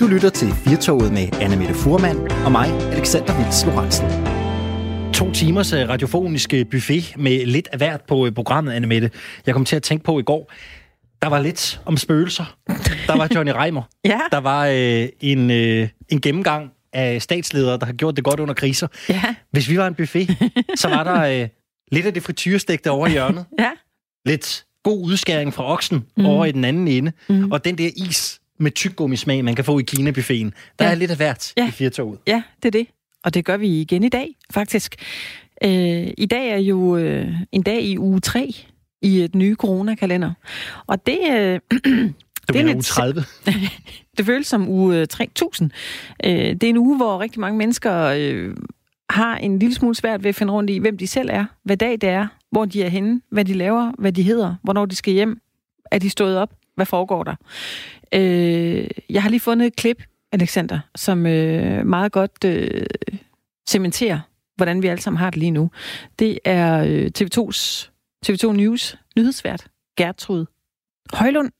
Du lytter til Firtoget med Anna Mette Furman og mig, Alexander Vils Lorentzen. To timers øh, radiofoniske buffet med lidt af hvert på øh, programmet, Anne Mette. Jeg kom til at tænke på i går, der var lidt om spøgelser. Der var Johnny Reimer. ja. Der var øh, en, øh, en gennemgang af statsledere, der har gjort det godt under kriser. Ja. Hvis vi var en buffet, så var der øh, lidt af det frityrestegte over i hjørnet. Ja. Lidt god udskæring fra oksen mm. over i den anden ende. Mm. Og den der is med tyggegummismag, man kan få i Kina-buffeten. Der Ja. er lidt af hvert Ja. i firtoget. Ja, det er det. Og det gør vi igen i dag, faktisk. Øh, I dag er jo øh, en dag i uge 3 i et nye coronakalender. Og det, øh, Du Det er uge 30? det føles som uge øh, 3000. Øh, det er en uge, hvor rigtig mange mennesker øh, har en lille smule svært ved at finde rundt i, hvem de selv er, hvad dag det er, hvor de er henne, hvad de laver, hvad de hedder, hvornår de skal hjem, er de stået op, hvad foregår der. Øh, jeg har lige fundet et klip, Alexander, som øh, meget godt øh, cementerer, hvordan vi alle sammen har det lige nu. Det er øh, TV2's, TV2 News nyhedsvært, Gertrud Højlund,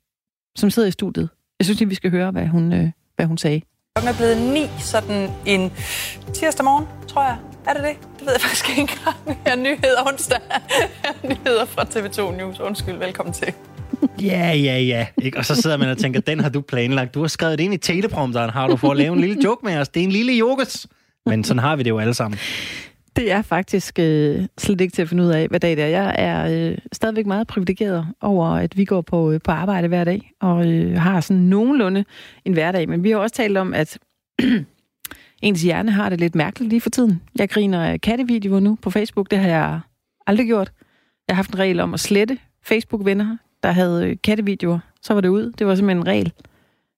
som sidder i studiet. Jeg synes lige, vi skal høre, hvad hun, øh, hvad hun sagde. Klokken er blevet ni sådan en tirsdag morgen, tror jeg. Er det det? Det ved jeg faktisk ikke engang. Jeg er nyheder onsdag. nyheder fra TV2 News. Undskyld, velkommen til. Ja, ja, ja. Ikke? Og så sidder man og tænker, den har du planlagt. Du har skrevet det ind i teleprompteren, har du, for at lave en lille joke med os. Det er en lille jokes. Men sådan har vi det jo alle sammen. Det er faktisk øh, slet ikke til at finde ud af, hvad dag det er. Jeg er øh, stadigvæk meget privilegeret over, at vi går på, øh, på arbejde hver dag, og øh, har sådan nogenlunde en hverdag. Men vi har også talt om, at ens hjerne har det lidt mærkeligt lige for tiden. Jeg griner af kattevideoer nu på Facebook. Det har jeg aldrig gjort. Jeg har haft en regel om at slette Facebook-venner, der havde øh, kattevideoer. Så var det ud. Det var simpelthen en regel.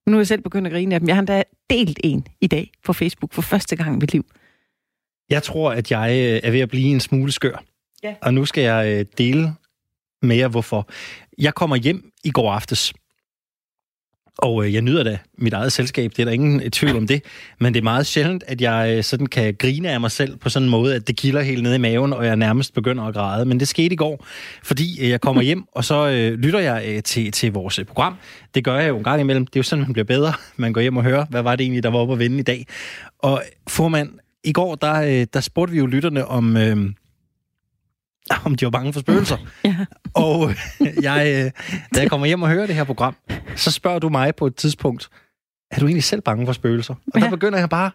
Nu er jeg selv begyndt at grine af dem. Jeg har endda delt en i dag på Facebook for første gang i mit liv. Jeg tror, at jeg øh, er ved at blive en smule skør. Ja. Og nu skal jeg øh, dele med jer, hvorfor. Jeg kommer hjem i går aftes. Og øh, jeg nyder da mit eget selskab, det er der ingen øh, tvivl om det. Men det er meget sjældent, at jeg øh, sådan kan grine af mig selv på sådan en måde, at det kilder helt ned i maven, og jeg nærmest begynder at græde. Men det skete i går, fordi øh, jeg kommer hjem, og så øh, lytter jeg øh, til, til vores øh, program. Det gør jeg jo en gang imellem. Det er jo sådan, man bliver bedre. Man går hjem og hører, hvad var det egentlig, der var oppe at vinde i dag. Og formand, i går, der, øh, der spurgte vi jo lytterne om... Øh, om de var bange for spøgelser. Ja. Og jeg, øh, da jeg kommer hjem og hører det her program, så spørger du mig på et tidspunkt, er du egentlig selv bange for spøgelser? Og Ja. der begynder jeg bare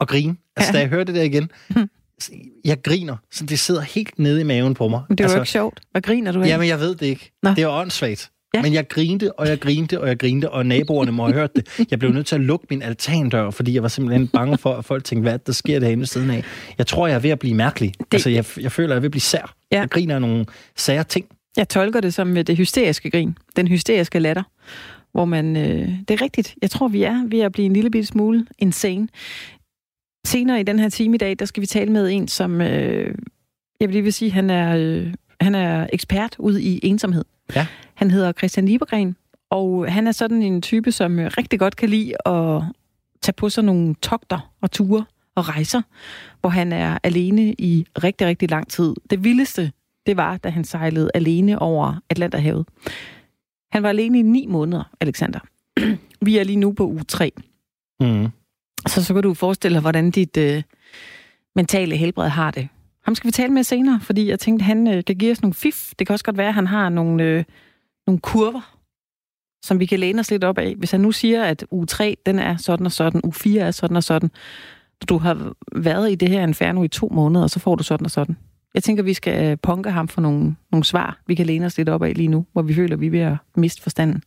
at grine. Altså, Ja. da jeg hører det der igen, jeg griner, så det sidder helt nede i maven på mig. Men det var altså, jo ikke sjovt. Hvad griner du af? Jamen, jeg ved det ikke. Nå. Det er åndssvagt. Ja. Men jeg grinte, og jeg grinte, og jeg grinte, og naboerne må have hørt det. Jeg blev nødt til at lukke min altandør, fordi jeg var simpelthen bange for, at folk tænkte, hvad er der sker derinde ved siden af. Jeg tror, jeg er ved at blive mærkelig. Det... Altså, jeg, jeg føler, jeg er ved at blive sær. Ja. Jeg griner af nogle sære ting. Jeg tolker det som øh, det hysteriske grin. Den hysteriske latter. Hvor man... Øh, det er rigtigt. Jeg tror, vi er ved at blive en lille bitte smule insane. Senere i den her time i dag, der skal vi tale med en, som... Øh, jeg vil lige vil sige, han er, øh, han er ekspert ud i ensomhed. Ja. Han hedder Christian Liebergren, og han er sådan en type, som øh, rigtig godt kan lide at tage på sig nogle togter og ture og rejser, hvor han er alene i rigtig, rigtig lang tid. Det vildeste, det var, da han sejlede alene over Atlanterhavet. Han var alene i ni måneder, Alexander. Vi er lige nu på uge 3. Mm. Så så kan du forestille dig, hvordan dit øh, mentale helbred har det. Ham skal vi tale med senere, fordi jeg tænkte, han øh, kan give os nogle fif. Det kan også godt være, at han har nogle, øh, nogle kurver, som vi kan læne os lidt op af. Hvis han nu siger, at u 3 den er sådan og sådan, u 4 er sådan og sådan, du har været i det her inferno i to måneder, og så får du sådan og sådan. Jeg tænker, vi skal øh, punke ham for nogle, nogle svar, vi kan læne os lidt op af lige nu, hvor vi føler, at vi er ved at miste forstanden.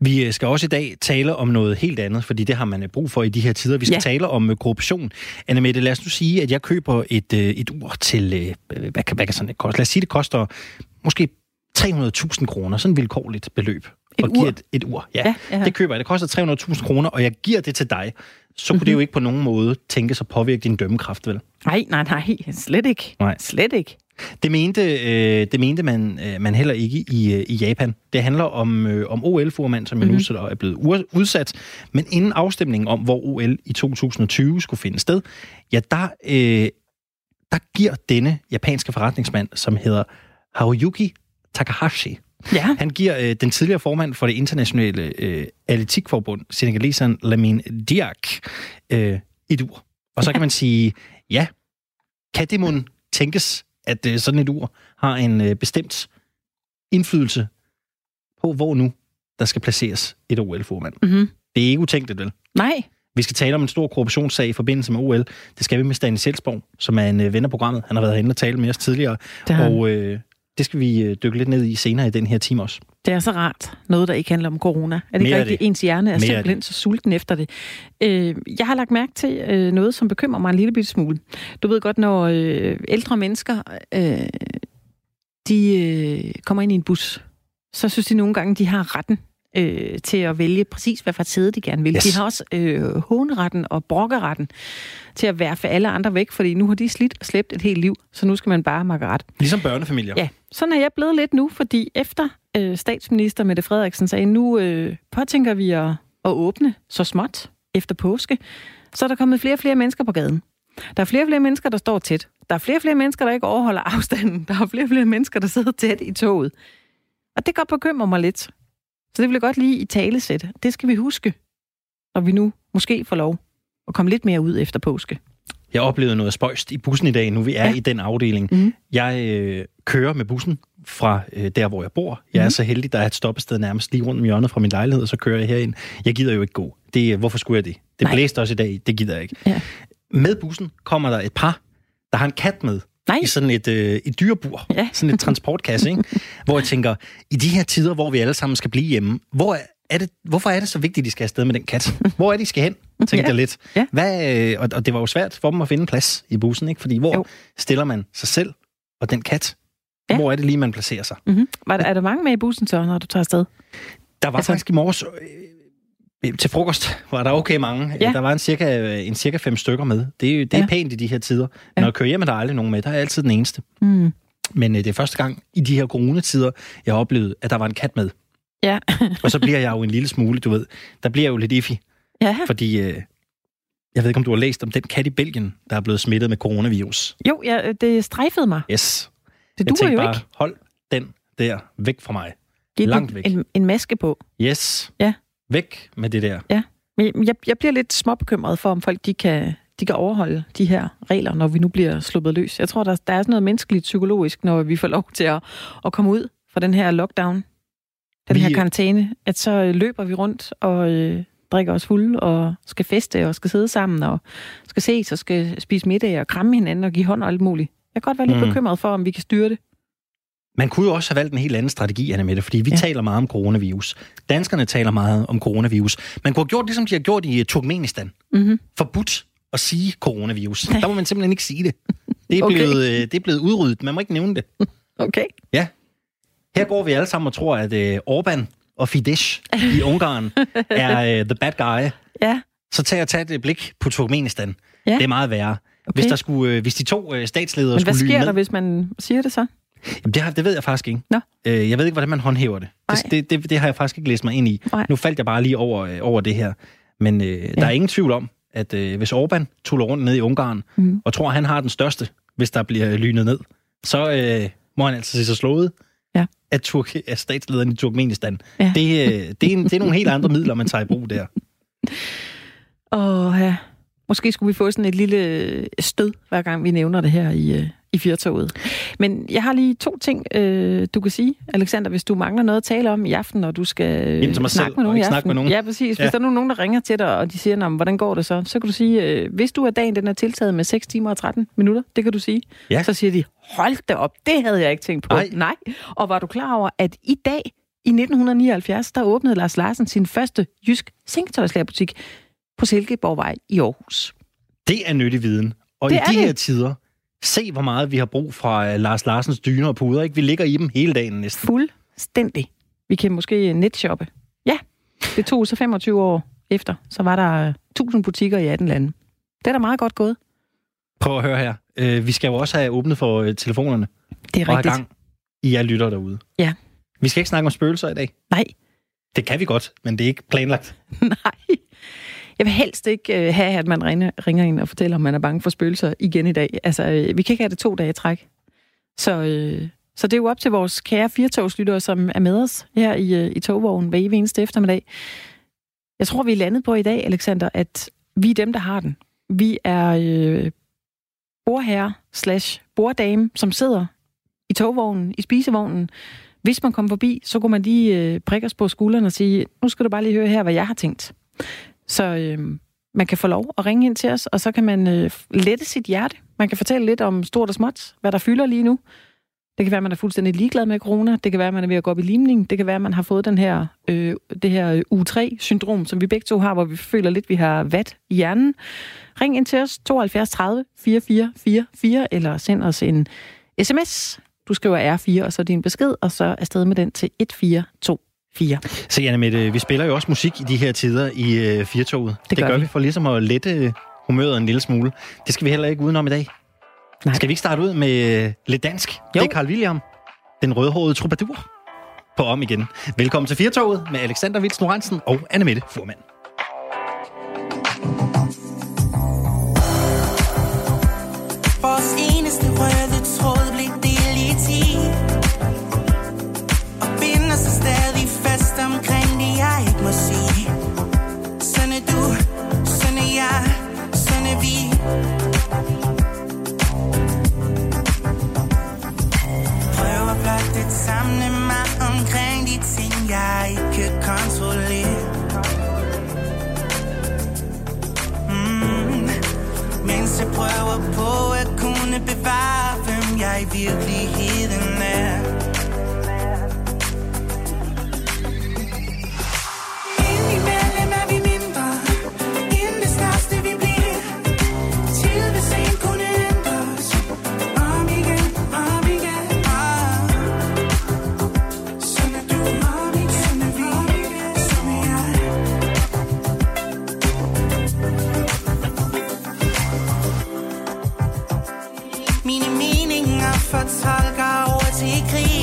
Vi øh, skal også i dag tale om noget helt andet, fordi det har man øh, brug for i de her tider. Vi skal Ja. tale om øh, korruption. Anna Mette, lad os nu sige, at jeg køber et, et ur til, hvad, kan, hvad kan sådan et koste? Lad os sige, det koster måske 300.000 kroner, sådan et vilkårligt beløb. Et og giver ur? Et, et ur, ja. Ja. Det køber jeg. Det koster 300.000 kroner, og jeg giver det til dig. Så kunne mm-hmm. det jo ikke på nogen måde tænkes at påvirke din dømmekraft, vel? Nej, nej, nej, slet ikke. Nej. Slet ikke. Det mente, øh, det mente man, øh, man heller ikke i, øh, i Japan. Det handler om, øh, om OL-formand, som Mhm. nu så er blevet udsat. Men inden afstemningen om, hvor OL i 2020 skulle finde sted, ja, der, øh, der giver denne japanske forretningsmand, som hedder Haruyuki Takahashi, Ja. Han giver øh, den tidligere formand for det internationale øh, atletikforbund, senegaleseren Lamine Diak, øh, et ur. Og så kan man sige, ja, kan det mon tænkes, at øh, sådan et ur har en øh, bestemt indflydelse på, hvor nu der skal placeres et OL-formand. Mm-hmm. Det er ikke utænkeligt, vel? Nej. Vi skal tale om en stor korruptionssag i forbindelse med OL. Det skal vi med Stanley Selsborg, som er en øh, ven af programmet. Han har været herinde og tale med os tidligere. Og øh, det skal vi øh, dykke lidt ned i senere i den her time også. det er så rart. Noget, der ikke handler om corona. Er det Mere ikke rigtigt? det. Ens hjerne er Mere simpelthen så sulten efter det. Øh, jeg har lagt mærke til øh, noget, som bekymrer mig en lille bitte smule. Du ved godt, når øh, ældre mennesker øh, de øh, kommer ind i en bus, så synes de nogle gange, de har retten øh, til at vælge præcis, hvad for et sæde de gerne vil. Yes. De har også øh, håneretten og brokkeretten til at værfe alle andre væk, fordi nu har de slidt og slæbt et helt liv, så nu skal man bare makke ret. Ligesom børnefamilier. Ja, sådan er jeg blevet lidt nu, fordi efter øh, statsminister Mette Frederiksen sagde, nu øh, påtænker vi at, at åbne så småt efter påske, så er der kommet flere og flere mennesker på gaden. Der er flere og flere mennesker, der står tæt. Der er flere og flere mennesker, der ikke overholder afstanden. Der er flere og flere mennesker, der sidder tæt i toget. Og det godt bekymre mig lidt. Så det vil jeg godt lige i talesæt. Det skal vi huske, når vi nu måske får lov at komme lidt mere ud efter påske. Jeg oplevede noget spøjst i bussen i dag, nu vi er Ja. i den afdeling. Mhm. Jeg øh, kører med bussen fra øh, der, hvor jeg bor. Jeg er Mhm. så heldig, der er et stoppested nærmest lige rundt om hjørnet fra min lejlighed, og så kører jeg herind. Jeg gider jo ikke gå. Det, er- hvorfor skulle jeg det? Det Nej. blæste også i dag. Det gider jeg ikke. Ja. Med bussen kommer der et par, der har en kat med. Nej. I sådan et, øh, et dyrebur. Ja. Sådan et transportkasse, ikke? hvor jeg tænker, i de her tider, hvor vi alle sammen skal blive hjemme, hvor er, det, hvorfor er det så vigtigt, at de skal afsted med den kat? Hvor er de skal hen? Tænkte Ja. jeg lidt. Ja. Hvad, øh, og, og det var jo svært for dem at finde plads i bussen, ikke? Fordi hvor Jo. stiller man sig selv og den kat? Ja. Hvor er det lige, man placerer sig? Mm-hmm. Var der, er der mange med i bussen så, når du tager afsted? Der var Altså- altså, faktisk i morges øh, til frokost, var der okay mange. Ja. Der var en cirka, en cirka fem stykker med. Det, er det er Ja. pænt i de her tider. Når jeg kører hjem, er der aldrig nogen med. Der er altid den eneste. Mm. Men øh, det er første gang i de her coronatider, jeg har oplevet, at der var en kat med. Ja. Og så bliver jeg jo en lille smule, du ved. Der bliver jeg jo lidt iffy, ja. fordi... Øh, jeg ved ikke, om du har læst om den kat i Belgien, der er blevet smittet med coronavirus. Jo, ja, det strejfede mig. Yes. Det Jeg duer tænkte jo bare, ikke. hold den der væk fra mig. Giv langt væk. En, en maske på. Yes. Ja. Væk med det der. Men jeg, jeg bliver lidt småbekymret for, om folk de kan, de kan overholde de her regler, når vi nu bliver sluppet løs. Jeg tror, der, der er sådan noget menneskeligt psykologisk, når vi får lov til at, at komme ud fra den her lockdown, den Vi- her karantæne, at så øh, løber vi rundt og øh, drikker os fulde og skal feste og skal sidde sammen og skal ses og skal spise middag og kramme hinanden og give hånd og alt muligt. Jeg kan godt være lidt Mm. bekymret for, om vi kan styre det. Man kunne jo også have valgt en helt anden strategi, Anna Mette, fordi vi Ja. ja. taler meget om coronavirus. Danskerne taler meget om coronavirus. Man kunne have gjort ligesom de har gjort i Turkmenistan. Mm-hmm. Forbudt at sige coronavirus. Der må man simpelthen ikke sige det. Det er, Okay. blevet, øh, det er blevet udryddet. Man må ikke nævne det. Okay. Her går vi alle sammen og tror, at øh, Orbán og Fidesz i Ungarn er øh, the bad guy. Ja. Så tag og tag et blik på Turkmenistan. Ja. Det er meget værre. Okay. Hvis, der skulle, øh, hvis de to øh, statsledere Men hvad skulle sker lyne der, ned... hvis man siger det så? Jamen, det, har, det ved jeg faktisk ikke. Nå. Øh, jeg ved ikke, hvordan man håndhæver det. Det, det, det. Det har jeg faktisk ikke læst mig ind i. Nej. Nu faldt jeg bare lige over, øh, over det her. Men øh, ja. der er ingen tvivl om, at øh, hvis Orbán tuller rundt ned i Ungarn, Mm. og tror, han har den største, hvis der bliver lynet ned, så øh, må han altså se sig slået Ja. af, Turk- af statslederen i Turkmenistan. Ja. Det, øh, det, er en, det er nogle helt andre midler, man tager i brug der. Og ja, måske skulle vi få sådan et lille stød, hver gang vi nævner det her i, øh, i Fyrtoget. Men jeg har lige to ting, øh, du kan sige, Alexander, hvis du mangler noget at tale om i aften, og du skal øh, snakke selv med og nogen i snakke med nogen. Ja, præcis. Hvis Ja. der er nu nogen, der ringer til dig, og de siger, "Nå, men hvordan går det så? Så kan du sige, øh, hvis du er dagen, den er tiltaget med 6 timer og 13 minutter, det kan du sige. Ja. Så siger de, hold da op, det havde jeg ikke tænkt på. Nej. Nej. Og var du klar over, at i dag, i 1979, der åbnede Lars Larsen sin første jysk sengetøjslærerbutik på Silkeborgvej i Aarhus. Det er nyttig viden. Og Det i er de det. her tider, se hvor meget vi har brug fra uh, Lars Larsens dyner og puder. Ikke? Vi ligger i dem hele dagen næsten. Fuldstændig. Vi kan måske netshoppe. Ja, det tog så 25 år efter, så var der øh, 1000 butikker i 18 lande. Det er da meget godt gået. Prøv at høre her. Uh, vi skal jo også have åbnet for telefonerne Det er og rigtigt. gang i jer lytter derude. Ja. Vi skal ikke snakke om spøgelser i dag. Nej, Det kan vi godt, men det er ikke planlagt. nej. Jeg vil helst ikke øh, have, at man ringer, ringer ind og fortæller, om man er bange for spøgelser igen i dag. Altså, øh, vi kan ikke have det to dage i træk. Så øh, Så det er jo op til vores kære firetogslyttere, som er med os her i, øh, i togvognen hver evig eneste eftermiddag. Jeg tror, vi er landet på i dag, Alexander, at vi er dem, der har den. Vi er øh, bordherre slash borddame, som sidder i togvognen, i spisevognen. Hvis man kommer forbi, så kunne man lige øh, prikke os på skulderen og sige, nu skal du bare lige høre her, hvad jeg har tænkt. Så øh, man kan få lov at ringe ind til os, og så kan man øh, lette sit hjerte. Man kan fortælle lidt om stort og småt, hvad der fylder lige nu. Det kan være, at man er fuldstændig ligeglad med corona. Det kan være, at man er ved at gå op i limning. Det kan være, at man har fået den her, øh, det her øh, U3-syndrom, som vi begge to har, hvor vi føler lidt, at vi har vat i hjernen. Ring ind til os 72 30 44 eller send os en sms. Du skriver R4, og så din besked, og så afsted med den til 1424. Så Janne Mette, vi spiller jo også musik i de her tider i uh, Firtoget. Det, det gør, gør vi. vi for ligesom at lette humøret en lille smule. Det skal vi heller ikke udenom i dag. Nej. Skal vi ikke starte ud med lidt dansk? Jo. Det er Carl William, den rødhårede troubadour, på om igen. Velkommen til Firtoget med Alexander Vils Norensen og Anne Mette Furman. Prøver på at kunne bevare, hvem jeg virkelig tolker ord til krig.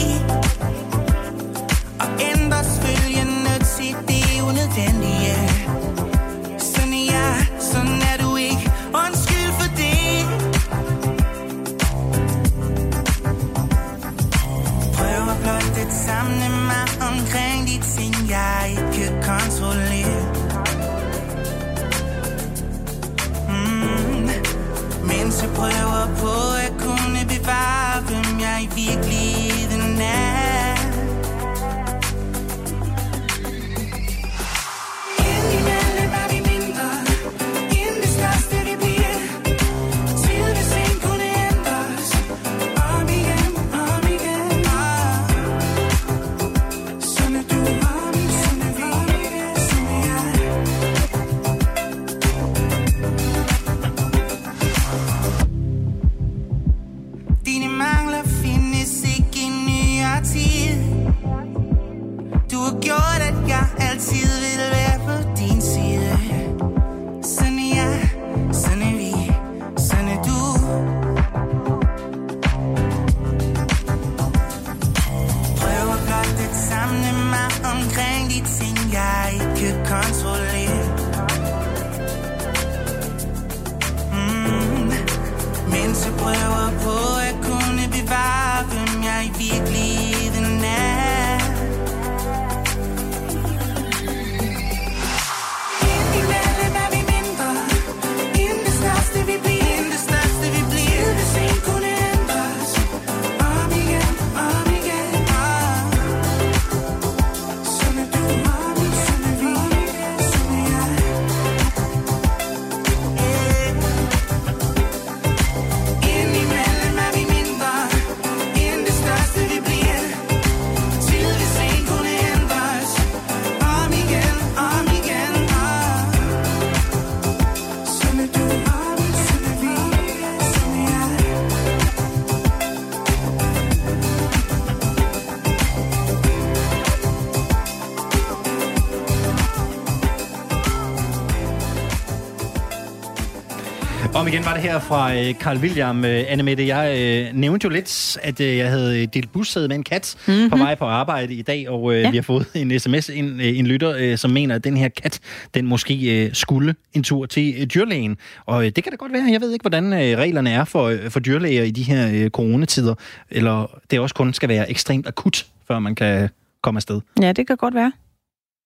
Var det her fra øh, Carl William. Øh, Annemette, jeg øh, nævnte jo lidt, at øh, jeg havde delt bussæde med en kat mm-hmm. på vej på arbejde i dag, og øh, ja. vi har fået en sms, en, øh, en lytter, øh, som mener, at den her kat, den måske øh, skulle en tur til øh, dyrlægen. Og øh, det kan da godt være. Jeg ved ikke, hvordan øh, reglerne er for, øh, for dyrlæger i de her øh, coronatider, eller det også kun skal være ekstremt akut, før man kan komme afsted. Ja, det kan godt være.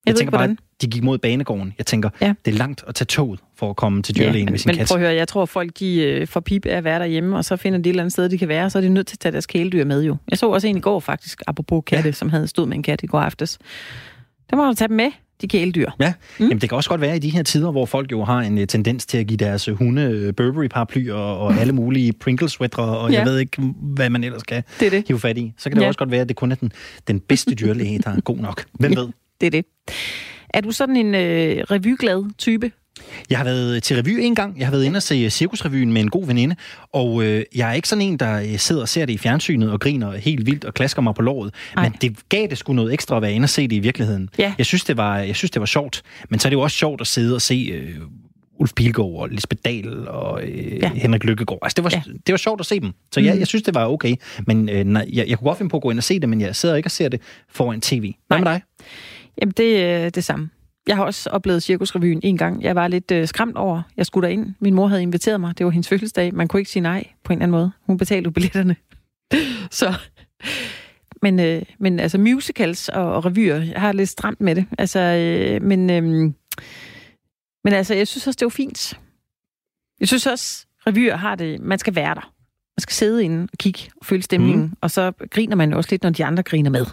Jeg, jeg tænker ikke, bare, de gik mod banegården. Jeg tænker, ja. det er langt at tage toget for at komme til dyrlægen ja, med sin men kat. prøv at høre, jeg tror, folk de øh, får pip af at være derhjemme, og så finder de et eller andet sted, de kan være, så er de nødt til at tage deres kæledyr med jo. Jeg så også en i går faktisk, apropos katte, ja. som havde stået med en kat i går aftes. Der må du tage dem med, de kæledyr. Ja, mm. Jamen, det kan også godt være i de her tider, hvor folk jo har en uh, tendens til at give deres hunde uh, Burberry-paraplyer og, og alle mulige Pringles-sweatre, og ja. jeg ved ikke, hvad man ellers kan det det. hive fat i. Så kan det ja. også godt være, at det kun er den, den bedste dyrlæge, der er god nok. Hvem ved? Det er det. Er du sådan en øh, revyglad type? Jeg har været til revy en gang. Jeg har været inde og se Cirkusrevyen med en god veninde, og øh, jeg er ikke sådan en, der øh, sidder og ser det i fjernsynet og griner helt vildt og klasker mig på låret. Men det gav det sgu noget ekstra at være inde og se det i virkeligheden. Ja. Jeg, synes, det var, jeg synes, det var sjovt. Men så er det jo også sjovt at sidde og se øh, Ulf Pilgaard og Lisbeth Dahl og øh, ja. Henrik Lykkegaard. Altså, det var, ja. det var sjovt at se dem. Så jeg, mm. jeg synes, det var okay. Men øh, nej, jeg, jeg kunne godt finde på at gå ind og se det, men jeg sidder ikke og ser det foran tv. Hvad med dig? Jamen, det er det samme. Jeg har også oplevet Cirkusrevyen en gang. Jeg var lidt øh, skræmt over, jeg skulle ind. Min mor havde inviteret mig. Det var hendes fødselsdag. Man kunne ikke sige nej på en eller anden måde. Hun betalte billetterne. Så... Men, øh, men altså musicals og, og revyer, jeg har lidt stramt med det. Altså, øh, men, øh, men altså, jeg synes også, det var fint. Jeg synes også, revyer har det, man skal være der. Man skal sidde inde og kigge og føle stemningen, mm. og så griner man også lidt, når de andre griner med.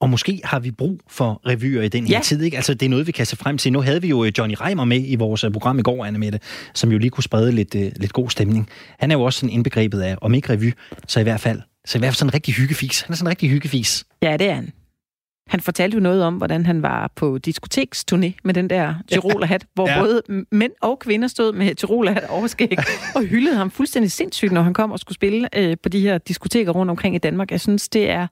Og måske har vi brug for revyer i den her ja. tid. Ikke? Altså, det er noget, vi kan se frem til. Nu havde vi jo øh, Johnny Reimer med i vores øh, program i går, Anne Mette, som jo lige kunne sprede lidt, uh, lidt god stemning. Han er jo også sådan indbegrebet af, om ikke revy, så i hvert fald, så i hvert fald sådan en rigtig hyggefis. Han er sådan en rigtig hyggefis. Ja, det er han. Han fortalte jo noget om, hvordan han var på diskoteksturné med den der Tyrolerhat, hvor ja. både mænd og kvinder stod med Tyrolerhat overskæg og hyldede ham fuldstændig sindssygt, når han kom og skulle spille øh, på de her diskoteker rundt omkring i Danmark. Jeg synes, det er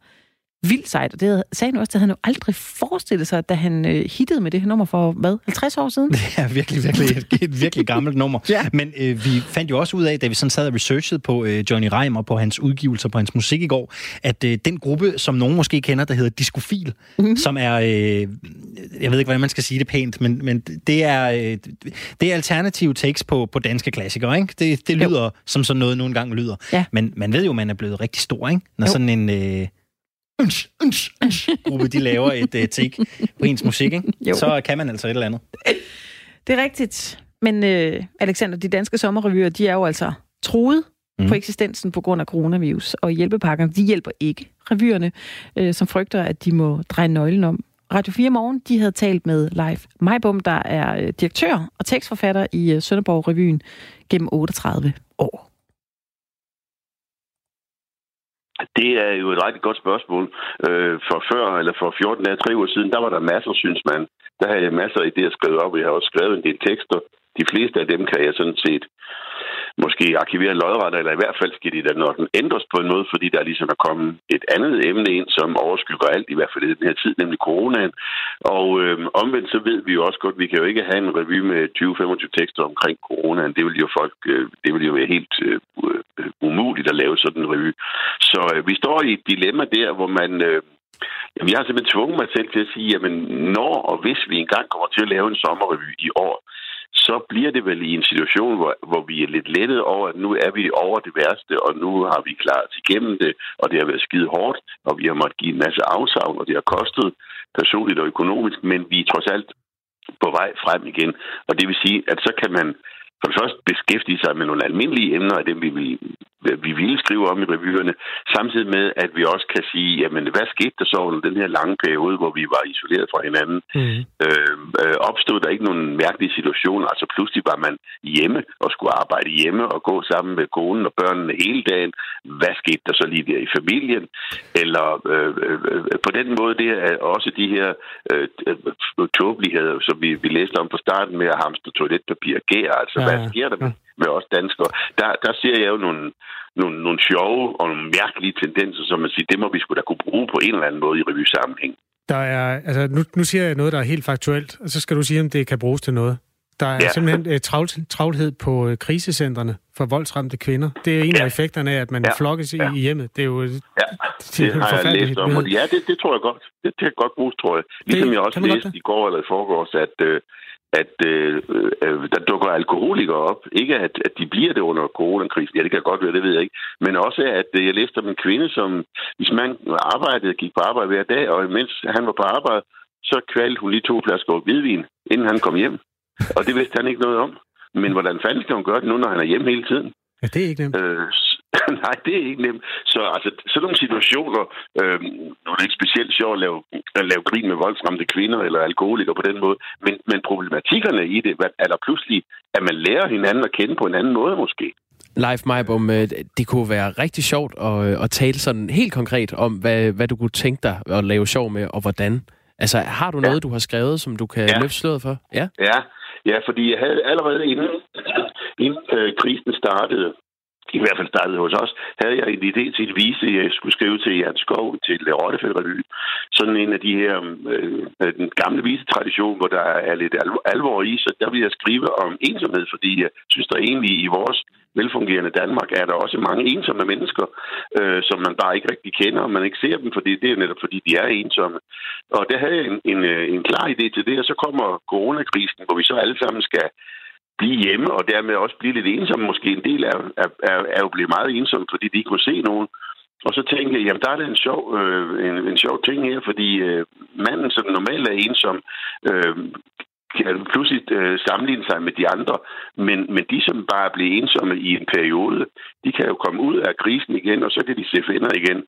vildt sejt, og det sagde han også, at han jo aldrig forestillet sig, da han øh, hittede med det her nummer for, hvad, 50 år siden? Det er virkelig, virkelig et, et virkelig gammelt nummer. ja. Men øh, vi fandt jo også ud af, da vi sådan sad og researchede på øh, Johnny Reimer, på hans udgivelser, på hans musik i går, at øh, den gruppe, som nogen måske kender, der hedder Discofil, mm-hmm. som er, øh, jeg ved ikke, hvordan man skal sige det pænt, men, men det er øh, det er alternative takes på, på danske klassikere, ikke? Det, det lyder jo. som sådan noget, nogle gange lyder. Ja. Men man ved jo, man er blevet rigtig stor, ikke? Når jo. sådan en... Øh, øns, øns, øns, gruppe, de laver et uh, take på ens musik, ikke? Jo. så kan man altså et eller andet. Det er rigtigt. Men uh, Alexander, de danske sommerrevyer, de er jo altså troet mm. på eksistensen på grund af coronavirus, og hjælpepakkerne, de hjælper ikke revyerne, uh, som frygter, at de må dreje nøglen om. Radio 4 Morgen, de havde talt med Leif Majbom, der er direktør og tekstforfatter i Sønderborg Revyen gennem 38 år. Det er jo et rigtig godt spørgsmål. Øh, for før, eller for 14 dage, 3 uger siden, der var der masser, synes man. Der havde jeg masser af idéer skrevet op, og jeg har også skrevet en del tekster. De fleste af dem kan jeg sådan set måske arkivere lodret, eller i hvert fald skal de da når den ændres på en måde, fordi der ligesom er kommet et andet emne ind, som overskygger alt, i hvert fald i den her tid, nemlig coronaen. Og øh, omvendt så ved vi jo også godt, at vi kan jo ikke have en revy med 20-25 tekster omkring coronaen. Det vil jo folk, øh, det vil jo være helt øh, øh, umuligt at lave sådan en revy. Så øh, vi står i et dilemma der, hvor man... Øh, Jamen, jeg har simpelthen tvunget mig selv til at sige, jamen, når og hvis vi engang kommer til at lave en sommerrevy i år, så bliver det vel i en situation, hvor, hvor vi er lidt lettet over, at nu er vi over det værste, og nu har vi klaret os igennem det, og det har været skide hårdt, og vi har måttet give en masse afsavn, og det har kostet personligt og økonomisk, men vi er trods alt på vej frem igen. Og det vil sige, at så kan man for det første beskæftige sig med nogle almindelige emner af dem, vi vil, vi vil skrive om i revyerne, samtidig med, at vi også kan sige, jamen, hvad skete der så under den her lange periode, hvor vi var isoleret fra hinanden? Mm. Øh, øh, opstod der ikke nogen mærkelige situationer? Altså pludselig var man hjemme og skulle arbejde hjemme og gå sammen med konen og børnene hele dagen. Hvad skete der så lige der i familien? Eller øh, øh, øh på den måde, det er også de her øh, tåbeligheder, som vi, vi læste om på starten med at hamstre toiletpapir og gær, altså ja hvad sker der med, med os danskere? Der, der ser jeg jo nogle, nogle, nogle sjove og nogle mærkelige tendenser, som man siger, det må vi skulle da kunne bruge på en eller anden måde i revysammenhæng. Der er, altså, nu, nu siger jeg noget, der er helt faktuelt, og så skal du sige, om det kan bruges til noget. Der er ja. simpelthen uh, travlt, travlhed på uh, krisecentrene for voldsramte kvinder. Det er en ja. af effekterne af, at man ja. flokkes i, ja. i hjemmet. Det er jo ja. det, det har jeg læst om. Og ja, det, det tror jeg godt. Det, det kan godt bruges, tror jeg. Ligesom det, jeg også læste i går eller i forgårs, at, uh, at uh, uh, der dukker alkoholikere op. Ikke at, at de bliver det under coronakrisen. Ja, det kan godt være, det ved jeg ikke. Men også at uh, jeg læste om en kvinde, som hvis man arbejdede, gik på arbejde hver dag, og mens han var på arbejde, så kvalte hun lige to flasker hvidvin, inden han kom hjem. Og det vidste han ikke noget om. Men hvordan fanden skal hun gøre det nu, når han er hjemme hele tiden? Ja, det er ikke nemt. Øh, nej, det er ikke nemt. Så altså, sådan nogle situationer, øh, nu er det ikke specielt sjovt at lave, at lave grin med voldsramte kvinder eller alkoholikere på den måde, men, men problematikkerne i det er der pludselig, at man lærer hinanden at kende på en anden måde måske. Leif Meibom, øh, det kunne være rigtig sjovt at, at tale sådan helt konkret om, hvad, hvad du kunne tænke dig at lave sjov med, og hvordan. Altså, har du noget, ja. du har skrevet, som du kan ja. løfte sløret for? Ja, ja, ja fordi jeg havde allerede inden, inden øh, krisen startede, i hvert fald startede hos os, havde jeg en idé til en vise, jeg skulle skrive til Jan Skov, til Rottefeldt Revy. Sådan en af de her, øh, øh, den gamle visetradition, hvor der er lidt alvor i, så der vil jeg skrive om ensomhed, fordi jeg synes, der egentlig i vores velfungerende Danmark er der også mange ensomme mennesker, øh, som man bare ikke rigtig kender, og man ikke ser dem, fordi det er netop fordi, de er ensomme. Og der havde jeg en, en, øh, en klar idé til det, og så kommer coronakrisen, hvor vi så alle sammen skal blive hjemme, og dermed også blive lidt ensomme. Måske en del er, er, er, er jo blevet meget ensomme, fordi de ikke kunne se nogen. Og så tænkte jeg, jamen der er det en sjov, øh, en, en sjov ting her, fordi øh, manden, som normalt er ensom, øh, kan pludselig øh, sammenligne sig med de andre, men, men de, som bare bliver ensomme i en periode, de kan jo komme ud af krisen igen, og så kan de se finder igen.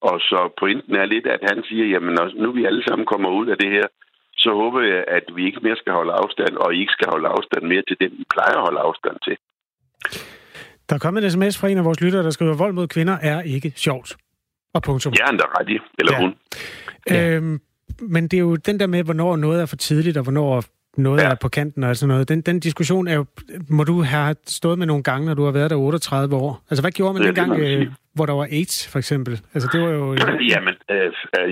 Og så pointen er lidt, at han siger, jamen nu vi alle sammen kommer ud af det her, så håber jeg, at vi ikke mere skal holde afstand, og I ikke skal holde afstand mere til dem, I plejer at holde afstand til. Der er kommet en sms fra en af vores lyttere, der skriver, vold mod kvinder er ikke sjovt. Og punktum. Ja, han er ret i. Eller ja. hun. Øhm, men det er jo den der med, hvornår noget er for tidligt, og hvornår noget ja. er på kanten og sådan noget. Den, den diskussion er jo, må du have stået med nogle gange, når du har været der 38 år. Altså, hvad gjorde man ja, dengang, øh, hvor der var AIDS, for eksempel? Altså, det var jo... Jamen, øh,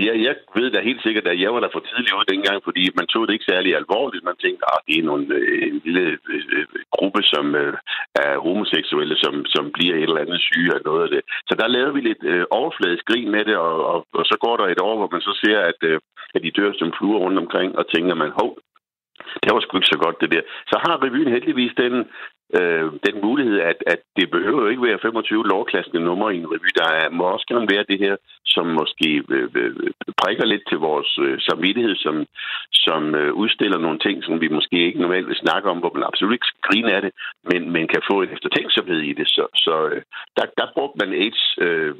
jeg, jeg ved da helt sikkert, at jeg var der for tidligt ud dengang, fordi man tog det ikke særlig alvorligt. Man tænkte, at ah, det er nogle, øh, en lille øh, gruppe, som øh, er homoseksuelle, som, som bliver et eller andet syge eller noget af det. Så der lavede vi lidt øh, overfladisk grin med det, og, og, og så går der et år, hvor man så ser, at, øh, at de dør som fluer rundt omkring, og tænker man, hov, det var sgu ikke så godt, det der. Så har revyen heldigvis den, øh, den mulighed, at, at det behøver jo ikke være 25 lovklassende numre i en revy. Der er, må også gerne være det her, som måske øh, øh, øh, prikker lidt til vores øh, samvittighed, som, som øh, udstiller nogle ting, som vi måske ikke normalt vil snakke om, hvor man absolut ikke skal grine af det, men man kan få en eftertænksomhed i det. Så, så øh, der, der brugte man AIDS øh,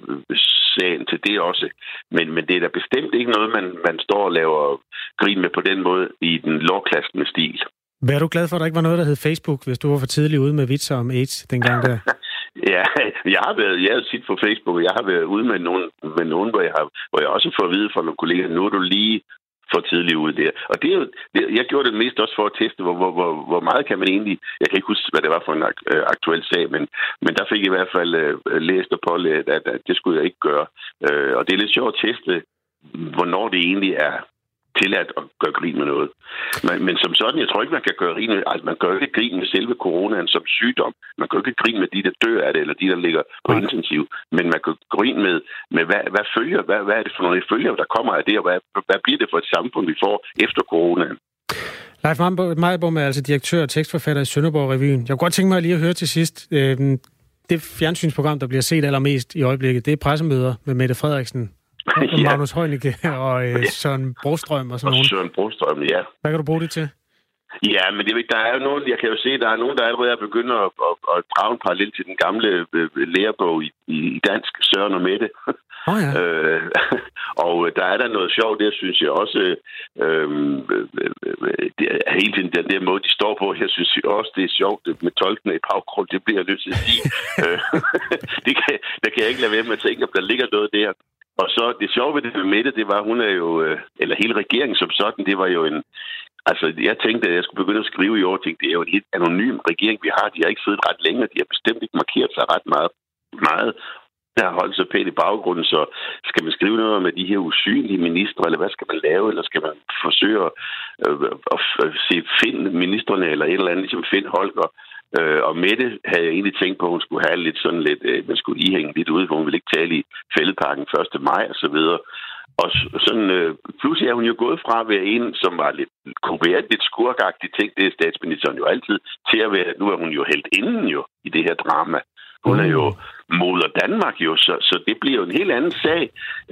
til det også. Men, men det er da bestemt ikke noget, man, man står og laver grin med på den måde i den lovklassende stil. Hvad er du glad for, at der ikke var noget, der hed Facebook, hvis du var for tidlig ude med vitser om AIDS dengang der? ja, jeg har været, jeg har set på Facebook, og jeg har været ude med nogen, med nogen hvor, jeg har, hvor jeg også får at vide fra nogle kolleger, nu er du lige for tidligt ud der. Og det er jo, det, jeg gjorde det mest også for at teste, hvor, hvor, hvor, hvor meget kan man egentlig... Jeg kan ikke huske, hvad det var for en øh, aktuel sag, men, men der fik jeg i hvert fald øh, læst og pålæst, at, at det skulle jeg ikke gøre. Øh, og det er lidt sjovt at teste, hvornår det egentlig er tilladt at gøre grin med noget. Men, men som sådan, jeg tror ikke, man kan gøre grin med, altså man gør ikke grin med selve coronaen som sygdom. Man gør ikke grin med de, der dør af det, eller de, der ligger på intensiv. Men man kan grin med, med hvad, hvad følger, hvad, hvad er det for nogle følger, der kommer af det, og hvad, hvad bliver det for et samfund, vi får efter coronaen? Leif Majbom er altså direktør og tekstforfatter i Sønderborg Revyen. Jeg kunne godt tænke mig lige at høre til sidst. Øh, det fjernsynsprogram, der bliver set allermest i øjeblikket, det er pressemøder med Mette Frederiksen og ja. Magnus Heunicke og øh, Søren Brostrøm og sådan noget. Søren Brostrøm, ja. Hvad kan du bruge det til? Ja, men det, der er jo nogen, jeg kan jo se, der er nogen, der allerede er begyndt at, at, at drage en parallel til den gamle øh, lærebog i, i dansk, Søren og Mette. Oh, ja. øh, og der er der noget sjovt, det synes jeg også. Øh, det er helt tiden den der måde, de står på. Jeg synes også, det er sjovt med tolkene i baggrund. Det bliver jeg nødt til at sige. Øh, det kan, der kan jeg ikke lade være med at tænke, at der ligger noget der. Og så det sjove ved det med Mette, det var, hun er jo, øh, eller hele regeringen som sådan, det var jo en, altså jeg tænkte, at jeg skulle begynde at skrive i år, tænkte, det er jo en helt anonym regering, vi har. De har ikke siddet ret længe, de har bestemt ikke markeret sig ret meget. meget. der har holdt sig pænt i baggrunden, så skal man skrive noget med de her usynlige ministre, eller hvad skal man lave, eller skal man forsøge at, øh, at, at se finde ministerne, eller et eller andet, ligesom find Holger. Øh, Øh, og Mette havde jeg egentlig tænkt på, at hun skulle have lidt sådan lidt, øh, man skulle lige hænge lidt ud, for hun ville ikke tale i fældeparken 1. maj og så videre. Og sådan, øh, pludselig er hun jo gået fra at være en, som var lidt, kunne være lidt skurkagtig ting, det er statsministeren jo altid, til at være, nu er hun jo helt inden jo i det her drama. Hun er jo mm moder Danmark jo, så, så det bliver jo en helt anden sag.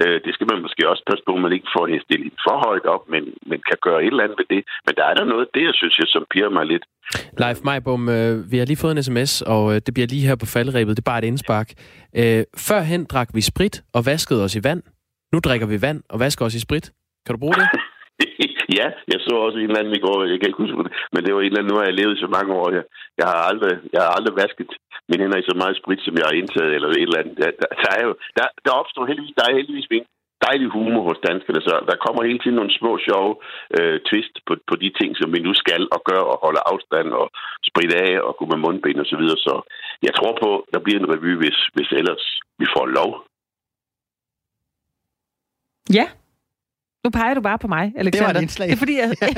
Øh, det skal man måske også passe på, at man ikke får hende stillet for højt op, men, men kan gøre et eller andet ved det. Men der er der noget der, synes jeg, som piger mig lidt. Leif Majbom, øh, vi har lige fået en sms, og øh, det bliver lige her på faldrebet. Det er bare et indspark. Øh, førhen drak vi sprit og vaskede os i vand. Nu drikker vi vand og vasker os i sprit. Kan du bruge det? ja, jeg så også en eller anden i går, jeg kan ikke huske det, men det var en eller anden, nu har jeg levet så mange år. Jeg, jeg, har, aldrig, jeg har aldrig vasket mine hænder i så meget sprit, som jeg har indtaget, eller et eller andet. Der, der, der, er jo, der, der opstår heldigvis, der er heldigvis en dejlig humor hos danskerne, så der kommer hele tiden nogle små sjove øh, twist på, på de ting, som vi nu skal og gøre, og holde afstand og spritte af og gå med mundbind og så videre. Så jeg tror på, der bliver en revy, hvis, hvis ellers vi får lov. Ja, nu peger du bare på mig, Alexander. Det var et indslag. Det er fordi, jeg...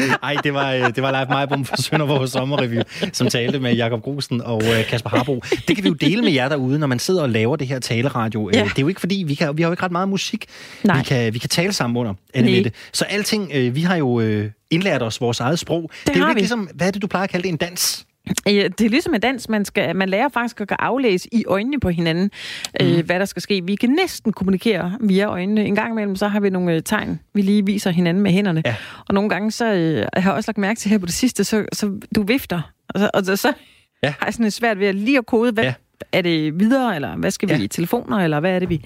Ej, det var, øh, det var Leif Majbom fra Sønderborg Sommerrevy, som talte med Jakob Grusen og øh, Kasper Harbo. Det kan vi jo dele med jer derude, når man sidder og laver det her taleradio. Øh, Ja. Det er jo ikke fordi, vi, kan, vi har jo ikke ret meget musik, Nej. vi kan, vi kan tale sammen under. Anne Nej. Mette. Så alting, vi har jo indlært os vores eget sprog. Det, det er jo ikke vi. ligesom, hvad er det, du plejer at kalde det, en dans? Det er ligesom en dans, man, skal, man lærer faktisk at kunne aflæse i øjnene på hinanden, mm. øh, hvad der skal ske. Vi kan næsten kommunikere via øjnene. En gang imellem, så har vi nogle øh, tegn, vi lige viser hinanden med hænderne. Ja. Og nogle gange, så øh, jeg har jeg også lagt mærke til her på det sidste, så, så du vifter. Og så, og så, så Ja. har jeg sådan lidt svært ved at lige at kode, hvad, Ja. er det videre, eller hvad skal vi Ja. i telefoner, eller hvad er det, vi,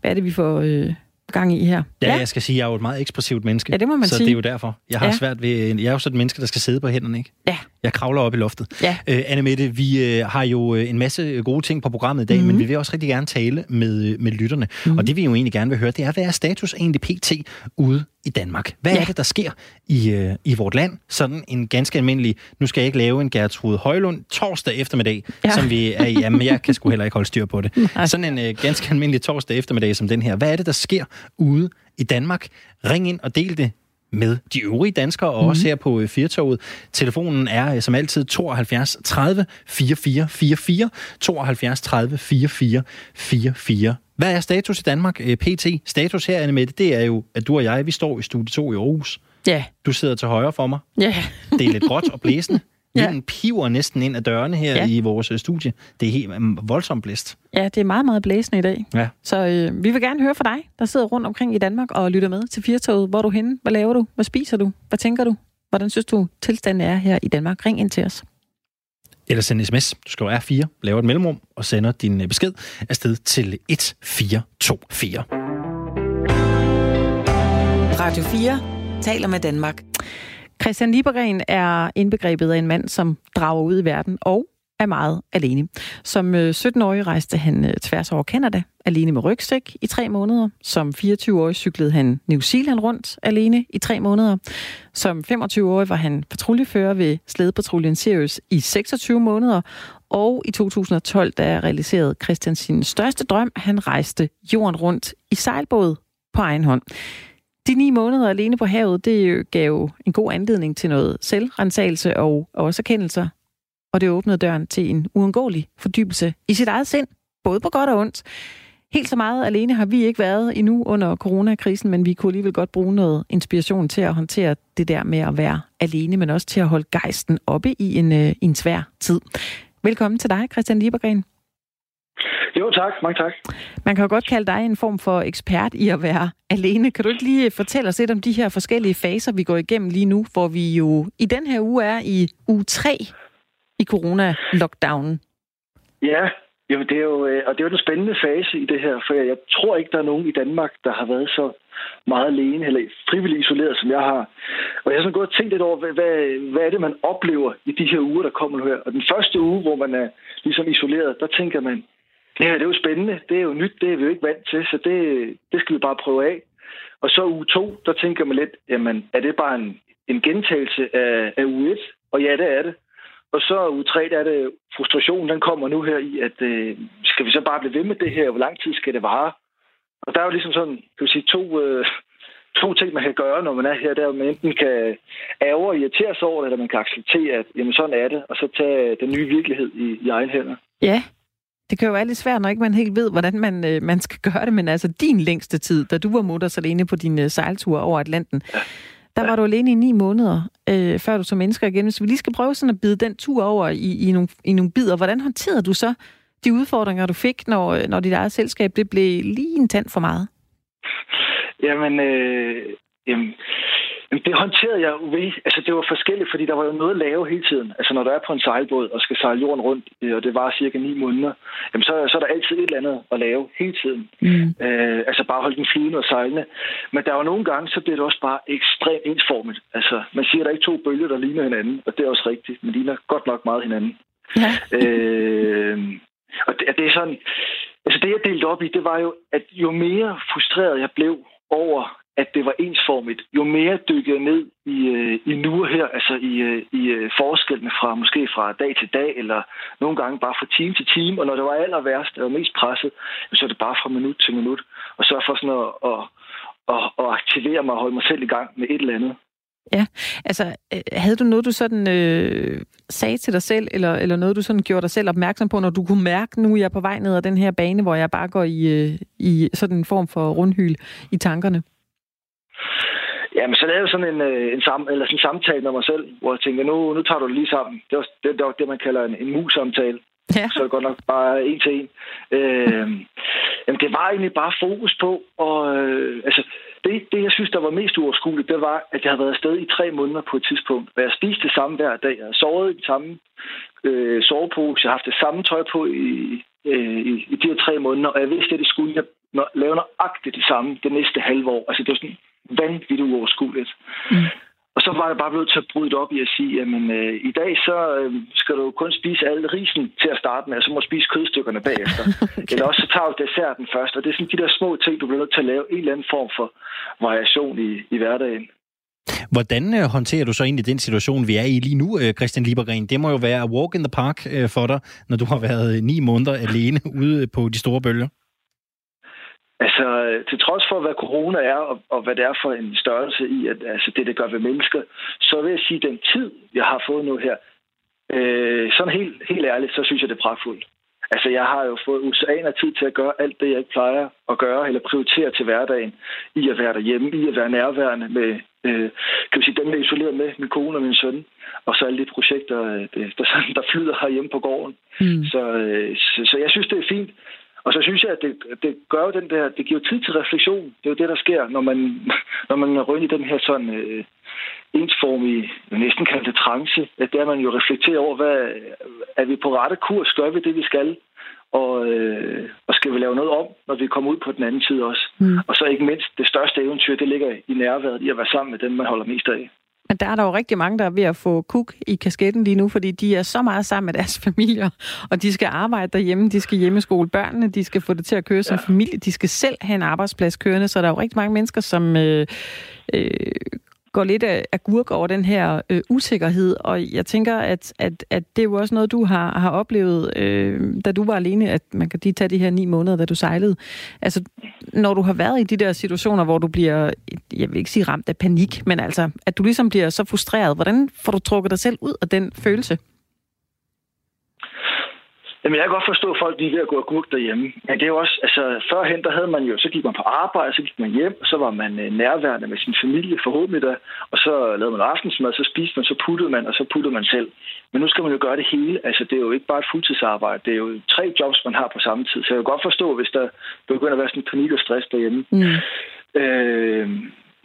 hvad er det, vi får øh, gang i her? Ja, ja, jeg skal sige, jeg er jo et meget ekspressivt menneske. Ja, det må man så sige. det er jo derfor. Jeg har Ja. svært ved... Jeg er jo sådan et menneske, der skal sidde på hænderne, ikke? Ja. Jeg kravler op i loftet. Ja. Øh, Anne Mette, vi øh, har jo øh, en masse gode ting på programmet i dag, mm-hmm. men vi vil også rigtig gerne tale med, øh, med lytterne. Mm-hmm. Og det vi jo egentlig gerne vil høre, det er, hvad er status egentlig pt. ude i Danmark? Hvad ja. Er det, der sker i, øh, i vort land? Sådan en ganske almindelig... Nu skal jeg ikke lave en Gertrud Højlund torsdag eftermiddag. Ja. som vi er i. Jamen, jeg kan sgu heller ikke holde styr på det. Nej. Sådan en øh, ganske almindelig torsdag eftermiddag som den her. Hvad er det, der sker ude i Danmark? Ring ind og del det med de øvrige danskere, og mm. også her på øh, Firtoget. Telefonen er øh, som altid 72 30 44 44, 72 30 44 44. Hvad er status i Danmark, øh, PT? Status her, Anne Mette, det er jo, at du og jeg, vi står i studie 2 i Aarhus. Ja, Du sidder til højre for mig. ja. Det er lidt gråt og blæsende. Ja. Vinden piver næsten ind ad dørene her Ja. i vores øh, studie. Det er helt mm, voldsomt blæst. ja, det er meget, meget blæsende i dag. Ja. Så øh, vi vil gerne høre fra dig, der sidder rundt omkring i Danmark og lytter med til Firtoget. Hvor er du henne? Hvad laver du? Hvad spiser du? Hvad tænker du? Hvordan synes du, tilstanden er her i Danmark? Ring ind til os. Eller send sms. Du skriver R4, laver et mellemrum og sender din øh, besked afsted til 1424. Radio 4 taler med Danmark. Christian Liebergren er indbegrebet af en mand, som drager ud i verden og er meget alene. Som øh, 17-årig rejste han øh, tværs over Kanada, alene med rygsæk i tre måneder. Som 24-årig cyklede han New Zealand rundt alene i tre måneder. Som 25-årig var han patruljefører ved slædepatruljen Sirius i 26 måneder. Og i 2012, da realiserede Christian sin største drøm. Han rejste jorden rundt i sejlbåd på egen hånd. De ni måneder alene på havet, det gav en god anledning til noget selvrensagelse og også erkendelser. Og det åbnede døren til en uundgåelig fordybelse i sit eget sind, både på godt og ondt. Helt så meget alene har vi ikke været endnu under coronakrisen, men vi kunne alligevel godt bruge noget inspiration til at håndtere det der med at være alene, men også til at holde gejsten oppe i en, øh, en svær tid. Velkommen til dig, Christian Liebergren. Jo, tak. Mange tak. Man kan jo godt kalde dig en form for ekspert i at være alene. Kan du ikke lige fortælle os lidt om de her forskellige faser, vi går igennem lige nu, hvor vi jo i den her uge er i uge 3 i corona-lockdownen? Ja, jamen det er jo, øh, og det er jo den spændende fase i det her, for jeg tror ikke, der er nogen i Danmark, der har været så meget alene eller frivilligt isoleret, som jeg har. Og jeg har sådan gået og tænkt lidt over, hvad, hvad, hvad er det, man oplever i de her uger, der kommer nu her. Og den første uge, hvor man er ligesom isoleret, der tænker man, det her det er jo spændende, det er jo nyt, det er vi jo ikke vant til, så det, det skal vi bare prøve af. Og så uge to, der tænker man lidt, jamen er det bare en, en gentagelse af, af uge et? Og ja, det er det. og så uge tre, der er det frustrationen, den kommer nu her i, at øh, skal vi så bare blive ved med det her? Hvor lang tid skal det vare? Og der er jo ligesom sådan, kan vi sige, to, øh, to ting, man kan gøre, når man er her. Der man enten kan ærge og irritere sig over det, eller man kan acceptere, at jamen, sådan er det, og så tage den nye virkelighed i, i egen hænder. Ja, det kan jo være lidt svært, når ikke man helt ved, hvordan man, øh, man skal gøre det, men altså din længste tid, da du var mutters alene på din øh, sejltur over Atlanten, ja. der var du alene i ni måneder, øh, før du som mennesker igen. Så vi lige skal prøve sådan at bide den tur over i, i, nogle, i nogle bidder. Hvordan håndterede du så de udfordringer, du fik, når, øh, når dit eget selskab det blev lige en tand for meget? Jamen, øh, jamen, det håndterede jeg ved. Altså, det var forskelligt, fordi der var jo noget at lave hele tiden. Altså, når du er på en sejlbåd og skal sejle jorden rundt, øh, og det var cirka ni måneder, jamen, så, så er der altid et eller andet at lave hele tiden. Mm. Øh, altså, bare holde den flydende og sejlende. Men der var nogle gange, så bliver det også bare ekstremt ensformet. Altså, man siger, at der er ikke to bølger, der ligner hinanden, og det er også rigtigt. Men ligner godt nok meget hinanden. Ja. øh, og det, det er sådan... Altså, det jeg delte op i, det var jo, at jo mere frustreret jeg blev over, at det var ensformigt. Jo mere dykkede jeg ned i, øh, i nu her, altså i, øh, i øh, forskellene fra måske fra dag til dag, eller nogle gange bare fra time til time, og når det var aller værst, og mest presset, så er det bare fra minut til minut, og så for sådan at, at, at, at aktivere mig og holde mig selv i gang med et eller andet. Ja, altså øh, havde du noget, du sådan øh, sagde til dig selv, eller, eller noget, du sådan gjorde dig selv opmærksom på, når du kunne mærke, nu er jeg på vej ned ad den her bane, hvor jeg bare går i, øh, i sådan en form for rundhyl i tankerne? Jamen, så lavede jeg sådan en, øh, en, sam, eller sådan en samtale med mig selv, hvor jeg tænkte, nu, nu tager du det lige sammen. Det var det, det, var det man kalder en, en mus-samtale. Ja. Så er det godt nok bare en til en. Øh, jamen, det var egentlig bare fokus på, og øh, altså, det, det, jeg synes, der var mest uoverskueligt, det var, at jeg havde været afsted i tre måneder på et tidspunkt, og jeg spiste det samme hver dag. Jeg havde sovet i den samme øh, sovepose, jeg har haft det samme tøj på i, øh, i, i de her tre måneder, og jeg vidste, at det skulle jeg lave nøjagtigt det samme det næste halve år. Altså, det var sådan vanvittigt uoverskueligt. Mm. Og så var jeg bare blevet til at bryde det op i at sige, jamen øh, i dag så øh, skal du kun spise alle risen til at starte med, og så må du spise kødstykkerne bagefter. okay. Eller også så tager du desserten først, og det er sådan de der små ting, du bliver nødt til at lave en eller anden form for variation i, i hverdagen. Hvordan øh, håndterer du så egentlig den situation, vi er i lige nu, øh, Christian Liebergren? Det må jo være walk in the park øh, for dig, når du har været ni måneder alene ude på de store bølger. Altså, til trods for, hvad corona er, og, og hvad det er for en størrelse i, at altså, det, det gør ved mennesker, så vil jeg sige, at den tid, jeg har fået nu her, øh, sådan helt, helt ærligt, så synes jeg, det er pragtfuldt. Altså, jeg har jo fået usaner tid til at gøre alt det, jeg ikke plejer at gøre, eller prioritere til hverdagen, i at være derhjemme, i at være nærværende med, øh, kan vi sige, dem, jeg er isoleret med, min kone og min søn, og så alle de projekter, øh, der, der flyder herhjemme på gården. Mm. Så, øh, så, så jeg synes, det er fint. Og så synes jeg, at det, det gør jo den der, det giver tid til refleksion. Det er jo det, der sker, når man, når man er i den her sådan øh, ensformige, næsten kaldt det trance, at der man jo reflekterer over, hvad, er vi på rette kurs, gør vi det, vi skal, og, øh, og skal vi lave noget om, når vi kommer ud på den anden side også. Mm. Og så ikke mindst, det største eventyr, det ligger i nærværet, i at være sammen med dem, man holder mest af. Men der er der jo rigtig mange, der er ved at få kuk i kasketten lige nu, fordi de er så meget sammen med deres familier, og de skal arbejde derhjemme, de skal hjemmeskole børnene, de skal få det til at køre som ja. familie, de skal selv have en arbejdsplads kørende, så der er jo rigtig mange mennesker, som øh, øh, går lidt af, af gurk over den her øh, usikkerhed, og jeg tænker, at, at, at det er jo også noget, du har, har oplevet, øh, da du var alene, at man kan lige tage de her ni måneder, da du sejlede. Altså, når du har været i de der situationer, hvor du bliver, jeg vil ikke sige ramt af panik, men altså, at du ligesom bliver så frustreret, hvordan får du trukket dig selv ud af den følelse? Jamen, jeg kan godt forstå, at folk er ved at gå og gurke derhjemme. Men det er jo også, altså, førhen, der havde man jo, så gik man på arbejde, så gik man hjem, og så var man øh, nærværende med sin familie forhåbentlig der, og så lavede man aftensmad, så spiste man, så puttede man, og så puttede man selv. Men nu skal man jo gøre det hele. Altså, det er jo ikke bare et fuldtidsarbejde. Det er jo tre jobs, man har på samme tid. Så jeg kan godt forstå, hvis der begynder at være sådan panik og stress derhjemme. Mm. Øh,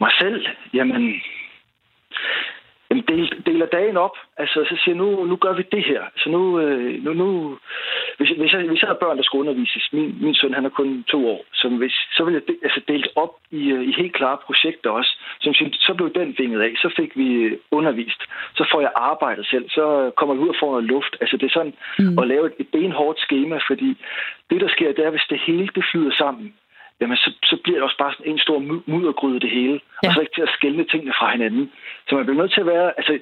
mig selv, jamen, Jamen, del, deler dagen op. Altså, så siger nu, nu gør vi det her. Så nu, øh, nu, nu hvis, hvis, jeg, hvis jeg har børn, der skal undervises, min, min søn han er kun to år, så, hvis, så vil jeg de, altså, delt op i, øh, i helt klare projekter også. Så, så blev den vinget af. Så fik vi undervist. Så får jeg arbejdet selv. Så kommer vi ud og får noget luft. Altså, det er sådan mm. at lave et, et benhårdt schema, fordi det, der sker, det er, hvis det hele det flyder sammen, jamen så, så bliver det også bare sådan en stor muddergryde det hele. Ja. Og så ikke til at skælne tingene fra hinanden. Så man bliver nødt til at være, altså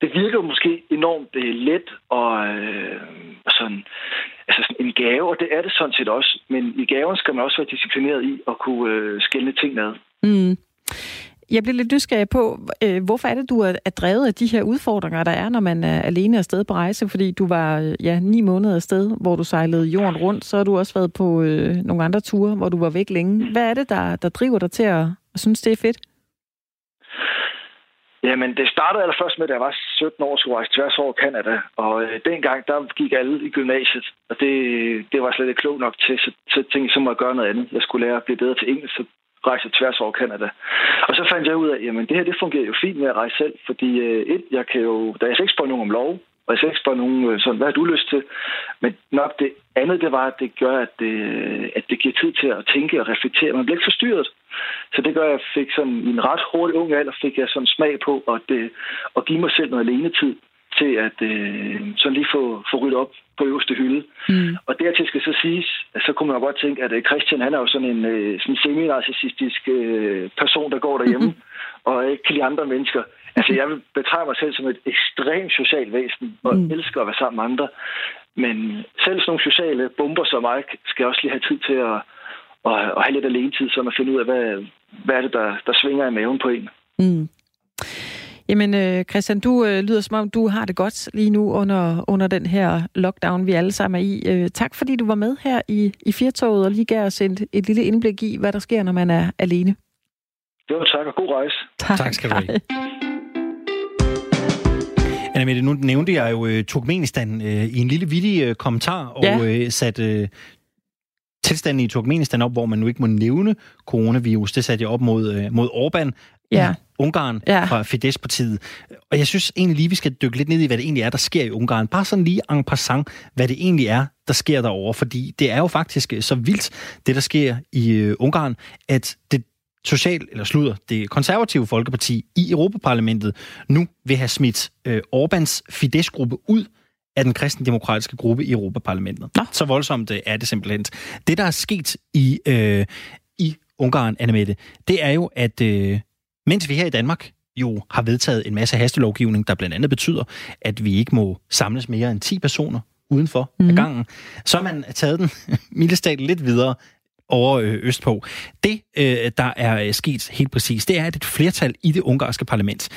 det virker måske enormt er let og øh, sådan, altså sådan en gave, og det er det sådan set også. Men i gaven skal man også være disciplineret i at kunne øh, skælne ting ad. Mm. Jeg bliver lidt nysgerrig på, øh, hvorfor er det, du er, drevet af de her udfordringer, der er, når man er alene afsted på rejse? Fordi du var øh, ja, ni måneder afsted, hvor du sejlede jorden rundt. Så har du også været på øh, nogle andre ture, hvor du var væk længe. Hvad er det, der, der driver dig til at, at synes, det er fedt? Jamen, det startede allerførst med, at jeg var 17 år, skulle rejse tværs over Canada. Og øh, dengang, der gik alle i gymnasiet, og det, det var slet ikke klogt nok til. Så, så tænkte jeg, så må jeg gøre noget andet. Jeg skulle lære at blive bedre til engelsk, så rejser tværs over Kanada. Og så fandt jeg ud af, jamen det her, det fungerer jo fint med at rejse selv, fordi øh, et, jeg kan jo, der er skal ikke spørge nogen om lov, og jeg skal ikke spørge nogen, øh, sådan, hvad har du lyst til? Men nok det andet, det var, at det gør, at det, at det giver tid til at tænke og reflektere. Man bliver ikke forstyrret. Så det gør, at jeg fik sådan, i en ret hurtig ung alder, fik jeg sådan smag på at, det, at give mig selv noget alenetid til at øh, sådan lige få, få ryddet op på øverste hylde. Mm. Og dertil skal så siges, at så kunne man godt tænke, at øh, Christian han er jo sådan en øh, sådan semi-narcissistisk øh, person, der går derhjemme, mm-hmm. og ikke kan lide andre mennesker. Altså, jeg vil betragte mig selv som et ekstremt socialt væsen, og mm. elsker at være sammen med andre. Men selv sådan nogle sociale bomber som mig, skal også lige have tid til at, at, at have lidt alene tid, så man finder ud af, hvad, hvad er det, der, der svinger i maven på en. Mm. Jamen, øh, Christian, du øh, lyder som om, du har det godt lige nu under, under den her lockdown, vi alle sammen er i. Øh, tak, fordi du var med her i, i Firtoget og lige gav os et, et lille indblik i, hvad der sker, når man er alene. Jo, tak, og god rejse. Tak, tak skal du have. Anna Mette, nu nævnte jeg jo uh, Turkmenistan uh, i en lille vittig uh, kommentar, og ja. uh, satte uh, tilstanden i Turkmenistan op, hvor man nu ikke må nævne coronavirus. Det satte jeg op mod, uh, mod Orbán ja. Ungarn ja. fra Fidesz-partiet. Og jeg synes egentlig lige, vi skal dykke lidt ned i, hvad det egentlig er, der sker i Ungarn. Bare sådan lige en passant, hvad det egentlig er, der sker derovre. Fordi det er jo faktisk så vildt, det der sker i uh, Ungarn, at det social, eller slutter, det konservative folkeparti i Europaparlamentet nu vil have smidt øh, Orbans Fidesz-gruppe ud af den kristendemokratiske gruppe i Europaparlamentet. Nå. Så voldsomt øh, er det simpelthen. Det, der er sket i, øh, i Ungarn, Annemette, det er jo, at øh, mens vi her i Danmark jo har vedtaget en masse hastelovgivning, der blandt andet betyder, at vi ikke må samles mere end 10 personer udenfor mm. ad gangen, så har man taget den mildestat lidt videre over øh, østpå. Det, øh, der er øh, sket helt præcis, det er, at et flertal i det ungarske parlament,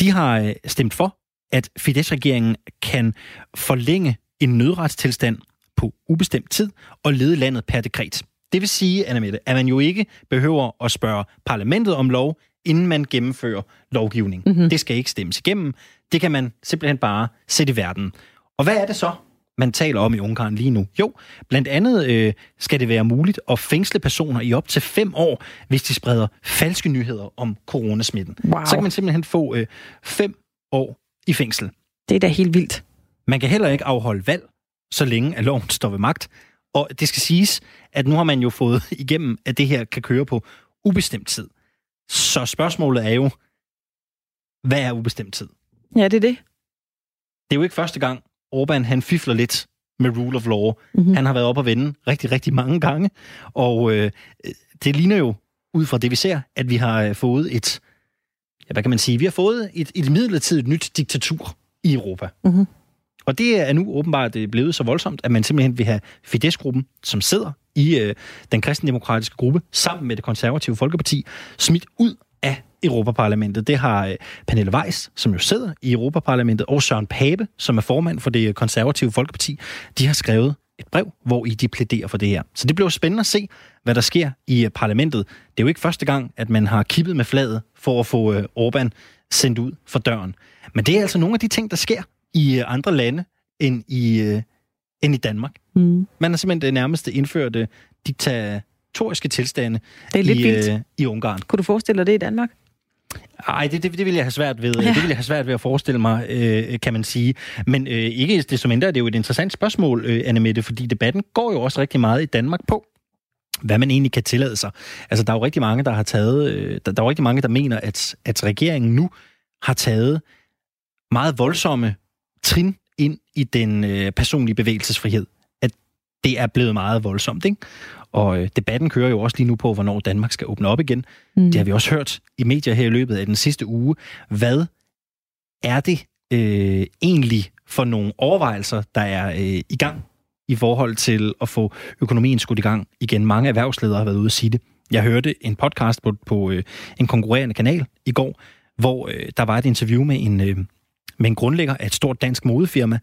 de har stemt for, at Fidesz-regeringen kan forlænge en nødretstilstand på ubestemt tid og lede landet per dekret. Det vil sige, Anna Mette, at man jo ikke behøver at spørge parlamentet om lov, inden man gennemfører lovgivning. Mm-hmm. Det skal ikke stemmes igennem. Det kan man simpelthen bare sætte i verden. Og hvad er det så, man taler om i Ungarn lige nu? Jo, blandt andet øh, skal det være muligt at fængsle personer i op til fem år, hvis de spreder falske nyheder om coronasmitten. Wow. Så kan man simpelthen få øh, fem år i fængsel. Det er da helt vildt. Man kan heller ikke afholde valg, så længe at loven står ved magt. Og det skal siges, at nu har man jo fået igennem, at det her kan køre på ubestemt tid. Så spørgsmålet er jo, hvad er ubestemt tid? Ja, det er det. Det er jo ikke første gang, Orbán han fifler lidt med rule of law. Mm-hmm. Han har været op og vende rigtig, rigtig mange gange, og øh, det ligner jo, ud fra det vi ser, at vi har øh, fået et, ja, hvad kan man sige, vi har fået et, et midlertidigt nyt diktatur i Europa. Mm-hmm. Og det er nu åbenbart øh, blevet så voldsomt, at man simpelthen vil have Fidesz-gruppen, som sidder i øh, den kristendemokratiske gruppe, sammen med det konservative Folkeparti, smidt ud af Europaparlamentet. Det har øh, Pernille Weiss, som jo sidder i Europaparlamentet, og Søren Pape, som er formand for det konservative Folkeparti, de har skrevet et brev, hvor I de plæderer for det her. Så det bliver spændende at se, hvad der sker i øh, parlamentet. Det er jo ikke første gang, at man har kippet med fladet for at få øh, Orbán sendt ud for døren. Men det er altså nogle af de ting, der sker i andre lande end i, end i Danmark. Mm. Man har simpelthen det nærmeste indført diktatoriske tilstande det er lidt i, vildt. i Ungarn. Kunne du forestille dig det i Danmark? Nej, det, det, det vil jeg have svært ved. Ja. Det vil jeg have svært ved at forestille mig, øh, kan man sige. Men øh, ikke desto mindre det er jo et interessant spørgsmål, øh, Anne Mette, fordi debatten går jo også rigtig meget i Danmark på, hvad man egentlig kan tillade sig. Altså, der er jo rigtig mange, der har taget, øh, der, der er jo rigtig mange, der mener, at, at regeringen nu har taget meget voldsomme trin ind i den øh, personlige bevægelsesfrihed. At det er blevet meget voldsomt, ikke? Og øh, debatten kører jo også lige nu på, hvornår Danmark skal åbne op igen. Mm. Det har vi også hørt i medier her i løbet af den sidste uge. Hvad er det øh, egentlig for nogle overvejelser, der er øh, i gang i forhold til at få økonomien skudt i gang igen. Mange erhvervsledere har været ude at sige det. Jeg hørte en podcast på, på øh, en konkurrerende kanal i går, hvor øh, der var et interview med en, øh, med en grundlægger af et stort dansk modefirma,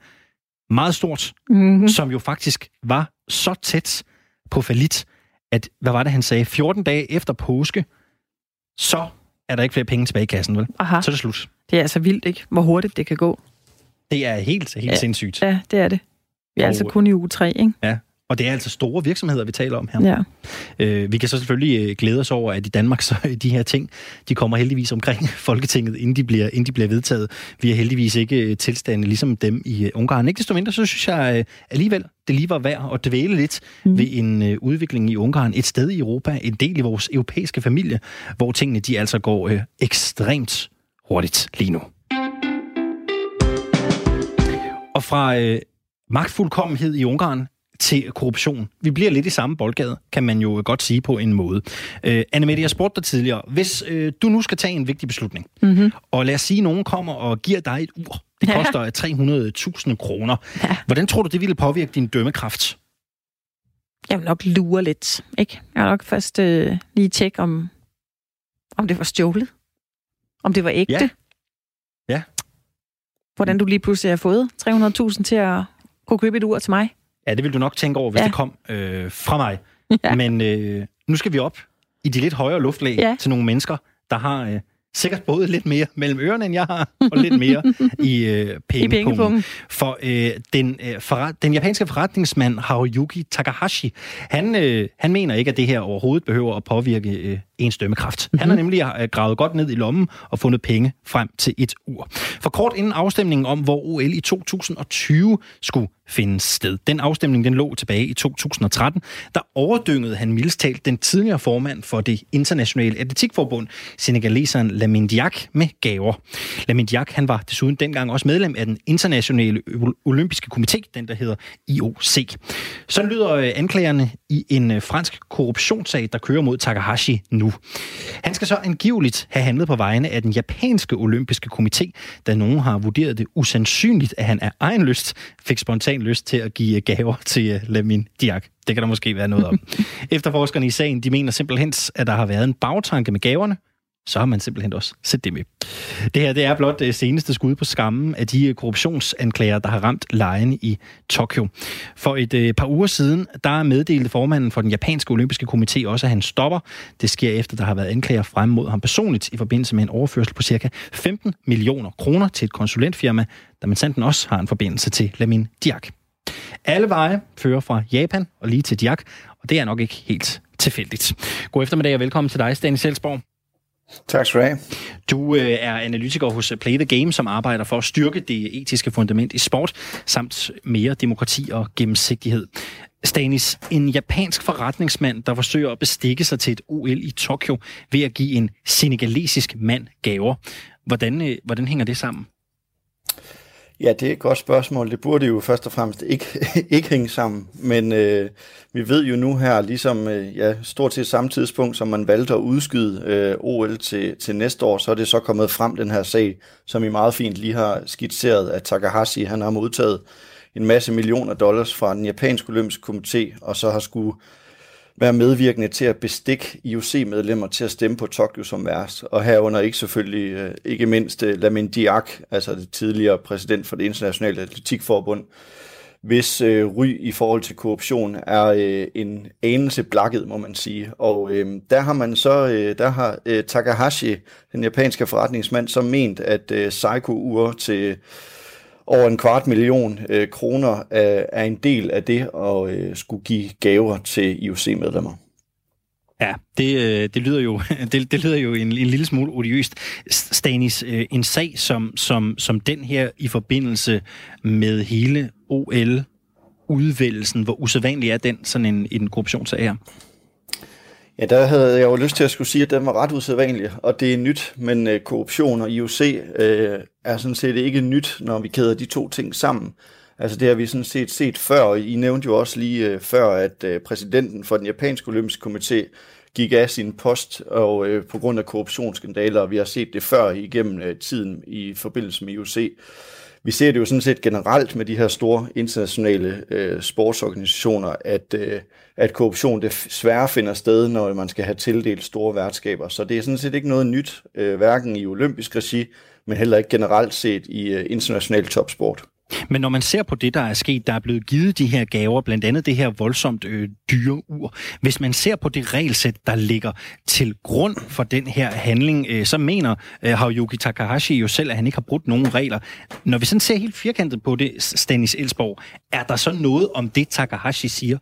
meget stort, mm-hmm. som jo faktisk var så tæt på falit, at, hvad var det, han sagde, 14 dage efter påske, så er der ikke flere penge tilbage i kassen, vel? Aha. Så er det slut. Det er altså vildt, ikke? Hvor hurtigt det kan gå. Det er helt, helt ja. sindssygt. Ja, det er det. Vi er altså og, altså kun i uge 3, ikke? Ja, og det er altså store virksomheder, vi taler om her. Ja. Øh, vi kan så selvfølgelig øh, glæde os over, at i Danmark så de her ting, de kommer heldigvis omkring Folketinget, inden de bliver, inden de bliver vedtaget. Vi er heldigvis ikke øh, tilstande ligesom dem i øh, Ungarn. Ikke desto mindre, så synes jeg alligevel, det lige var værd at dvæle lidt mm. ved en udvikling i Ungarn. Et sted i Europa, en del i vores europæiske familie, hvor tingene de altså går øh, ekstremt hurtigt lige nu. Og fra øh, magtfuldkommenhed i Ungarn til korruption. Vi bliver lidt i samme boldgade, kan man jo godt sige på en måde. Øh, Annemette, jeg spurgte dig tidligere. Hvis øh, du nu skal tage en vigtig beslutning, mm-hmm. og lad os sige, at nogen kommer og giver dig et ur. Det koster ja. 300.000 kroner. Ja. Hvordan tror du, det ville påvirke din dømmekraft? Jeg vil nok lure lidt, ikke? Jeg vil nok først øh, lige tjekke, om, om det var stjålet. Om det var ægte. Ja. ja. Hvordan du lige pludselig har fået 300.000 til at kunne købe et ur til mig. Ja, det vil du nok tænke over, hvis ja. det kom øh, fra mig. Ja. Men øh, nu skal vi op i de lidt højere luftlag ja. til nogle mennesker, der har øh, sikkert både lidt mere mellem ørerne, end jeg har, og lidt mere i øh, pengepunkten. For øh, den, øh, forret, den japanske forretningsmand Haruyuki Takahashi, han, øh, han mener ikke, at det her overhovedet behøver at påvirke øh, ens dømmekraft. Mm-hmm. Han har nemlig øh, gravet godt ned i lommen og fundet penge frem til et ur. For kort inden afstemningen om, hvor OL i 2020 skulle finde sted. Den afstemning den lå tilbage i 2013. Der overdyngede han mildest talt den tidligere formand for det internationale atletikforbund, senegaleseren Lamin Diak, med gaver. Lamin Diak han var desuden dengang også medlem af den internationale olympiske komité, den der hedder IOC. Så lyder øh, anklagerne i en øh, fransk korruptionssag, der kører mod Takahashi nu. Han skal så angiveligt have handlet på vegne af den japanske olympiske komité, da nogen har vurderet det usandsynligt, at han af egen lyst fik spontan lyst til at give gaver til øh, Lamin Diak. Det kan der måske være noget om. Efterforskerne i sagen, de mener simpelthen, at der har været en bagtanke med gaverne, så har man simpelthen også set det med. Det her det er blot det seneste skud på skammen af de øh, korruptionsanklager, der har ramt lejen i Tokyo. For et øh, par uger siden, der meddelte formanden for den japanske olympiske komité også, at han stopper. Det sker efter, der har været anklager frem mod ham personligt i forbindelse med en overførsel på cirka 15 millioner kroner til et konsulentfirma, der man sandt også har en forbindelse til Lamin Diak. Alle veje fører fra Japan og lige til Diak, og det er nok ikke helt tilfældigt. God eftermiddag og velkommen til dig, Stanis Selsborg. Tak skal du have. Du øh, er analytiker hos øh, Play the Game, som arbejder for at styrke det etiske fundament i sport, samt mere demokrati og gennemsigtighed. Stanis, en japansk forretningsmand, der forsøger at bestikke sig til et OL i Tokyo ved at give en senegalesisk mand gaver. Hvordan, øh, hvordan hænger det sammen? Ja, det er et godt spørgsmål. Det burde jo først og fremmest ikke, ikke hænge sammen. Men øh, vi ved jo nu her, ligesom øh, ja, stort set samme tidspunkt, som man valgte at udskyde øh, OL til, til næste år, så er det så kommet frem den her sag, som I meget fint lige har skitseret, at Takahashi han har modtaget en masse millioner dollars fra den japanske olympiske komité, og så har skulle være medvirkende til at bestikke IOC-medlemmer til at stemme på Tokyo som værst. Og herunder ikke selvfølgelig, øh, ikke mindst øh, Lamin Diak, altså det tidligere præsident for det internationale atletikforbund, hvis øh, ry i forhold til korruption er øh, en anelse blakket, må man sige. Og øh, der har man så, øh, der har øh, Takahashi, den japanske forretningsmand, så ment, at øh, Seiko-ure til over en kvart million øh, kroner er, er en del af det at øh, skulle give gaver til IOC-medlemmer. Ja, det, øh, det lyder jo, det, det lyder jo en, en lille smule odiøst. Stanis, øh, en sag som, som, som den her i forbindelse med hele OL-udvælgelsen, hvor usædvanlig er den sådan en, en korruptionssag her? Ja, der havde jeg jo lyst til at skulle sige, at den var ret usædvanlig, og det er nyt, men øh, korruption og IOC øh, er sådan set ikke nyt, når vi kæder de to ting sammen. Altså det har vi sådan set set før, og I nævnte jo også lige øh, før, at øh, præsidenten for den japanske olympiske komité gik af sin post og øh, på grund af korruptionsskandaler, og vi har set det før igennem øh, tiden i forbindelse med IOC. Vi ser det jo sådan set generelt med de her store internationale øh, sportsorganisationer, at, øh, at korruption desværre finder sted, når man skal have tildelt store værtskaber. Så det er sådan set ikke noget nyt, øh, hverken i olympisk regi, men heller ikke generelt set i øh, international topsport. Men når man ser på det, der er sket, der er blevet givet de her gaver, blandt andet det her voldsomt øh, dyre ur, hvis man ser på det regelsæt, der ligger til grund for den her handling, øh, så mener øh, Haruki Takahashi jo selv, at han ikke har brudt nogen regler. Når vi sådan ser helt firkantet på det, Stanis Elsborg, er der så noget om det, Takahashi siger?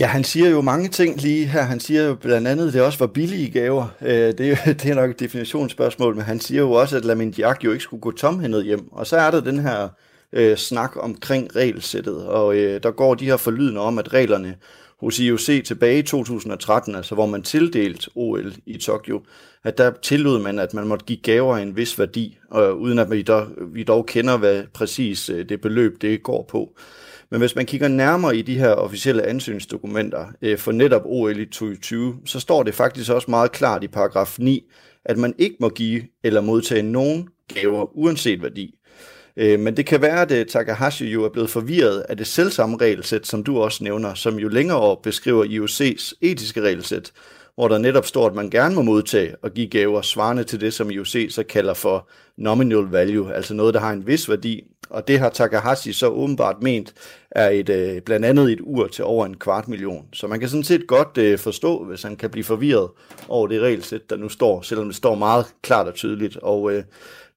Ja, han siger jo mange ting lige her. Han siger jo blandt andet, at det også var billige gaver. Øh, det, er, det er nok et definitionsspørgsmål, men han siger jo også, at Lamin Diak jo ikke skulle gå tomhændet hjem. Og så er der den her øh, snak omkring regelsættet, og øh, der går de her forlydende om, at reglerne hos IOC tilbage i 2013, altså hvor man tildelt OL i Tokyo, at der tillod man, at man måtte give gaver af en vis værdi, øh, uden at vi dog, vi dog kender, hvad præcis øh, det beløb det går på. Men hvis man kigger nærmere i de her officielle ansøgningsdokumenter øh, for netop OL i 2020, så står det faktisk også meget klart i paragraf 9, at man ikke må give eller modtage nogen gaver, uanset værdi. Øh, men det kan være, at øh, Takahashi jo er blevet forvirret af det selvsamme regelsæt, som du også nævner, som jo længere beskriver IOC's etiske regelsæt, hvor der netop står, at man gerne må modtage og give gaver svarende til det, som IOC så kalder for nominal value, altså noget, der har en vis værdi, og det har Takahashi så åbenbart ment er et, øh, blandt andet et ur til over en kvart million. Så man kan sådan set godt øh, forstå, hvis han kan blive forvirret over det regelsæt, der nu står, selvom det står meget klart og tydeligt. Og øh,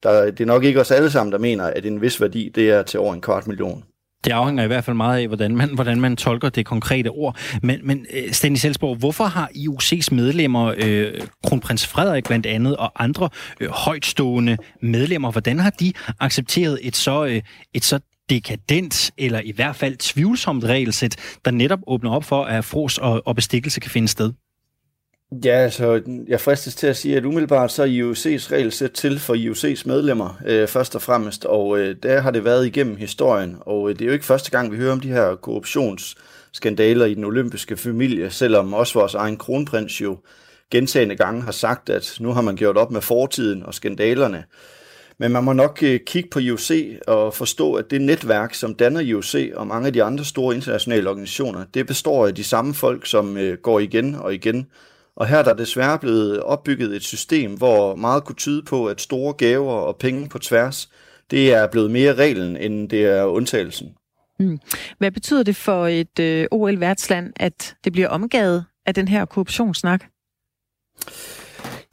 der, det er nok ikke os alle sammen, der mener, at en vis værdi det er til over en kvart million. Det afhænger i hvert fald meget af, hvordan man, hvordan man tolker det konkrete ord. Men, men øh, Stanley Selsborg, hvorfor har IOC's medlemmer, øh, kronprins Frederik blandt andet, og andre øh, højtstående medlemmer, hvordan har de accepteret et så, øh, et så dekadent, eller i hvert fald tvivlsomt regelsæt, der netop åbner op for, at fros og, og bestikkelse kan finde sted? Ja, altså, jeg fristes til at sige, at umiddelbart så er IOC's regelsæt til for IOC's medlemmer, øh, først og fremmest, og øh, der har det været igennem historien, og øh, det er jo ikke første gang, vi hører om de her korruptionsskandaler i den olympiske familie, selvom også vores egen kronprins jo gentagende gange har sagt, at nu har man gjort op med fortiden og skandalerne. Men man må nok øh, kigge på IOC og forstå, at det netværk, som danner IOC og mange af de andre store internationale organisationer, det består af de samme folk, som øh, går igen og igen og her er der desværre blevet opbygget et system, hvor meget kunne tyde på, at store gaver og penge på tværs, det er blevet mere reglen, end det er undtagelsen. Mm. Hvad betyder det for et øh, OL-værtsland, at det bliver omgavet af den her korruptionssnak?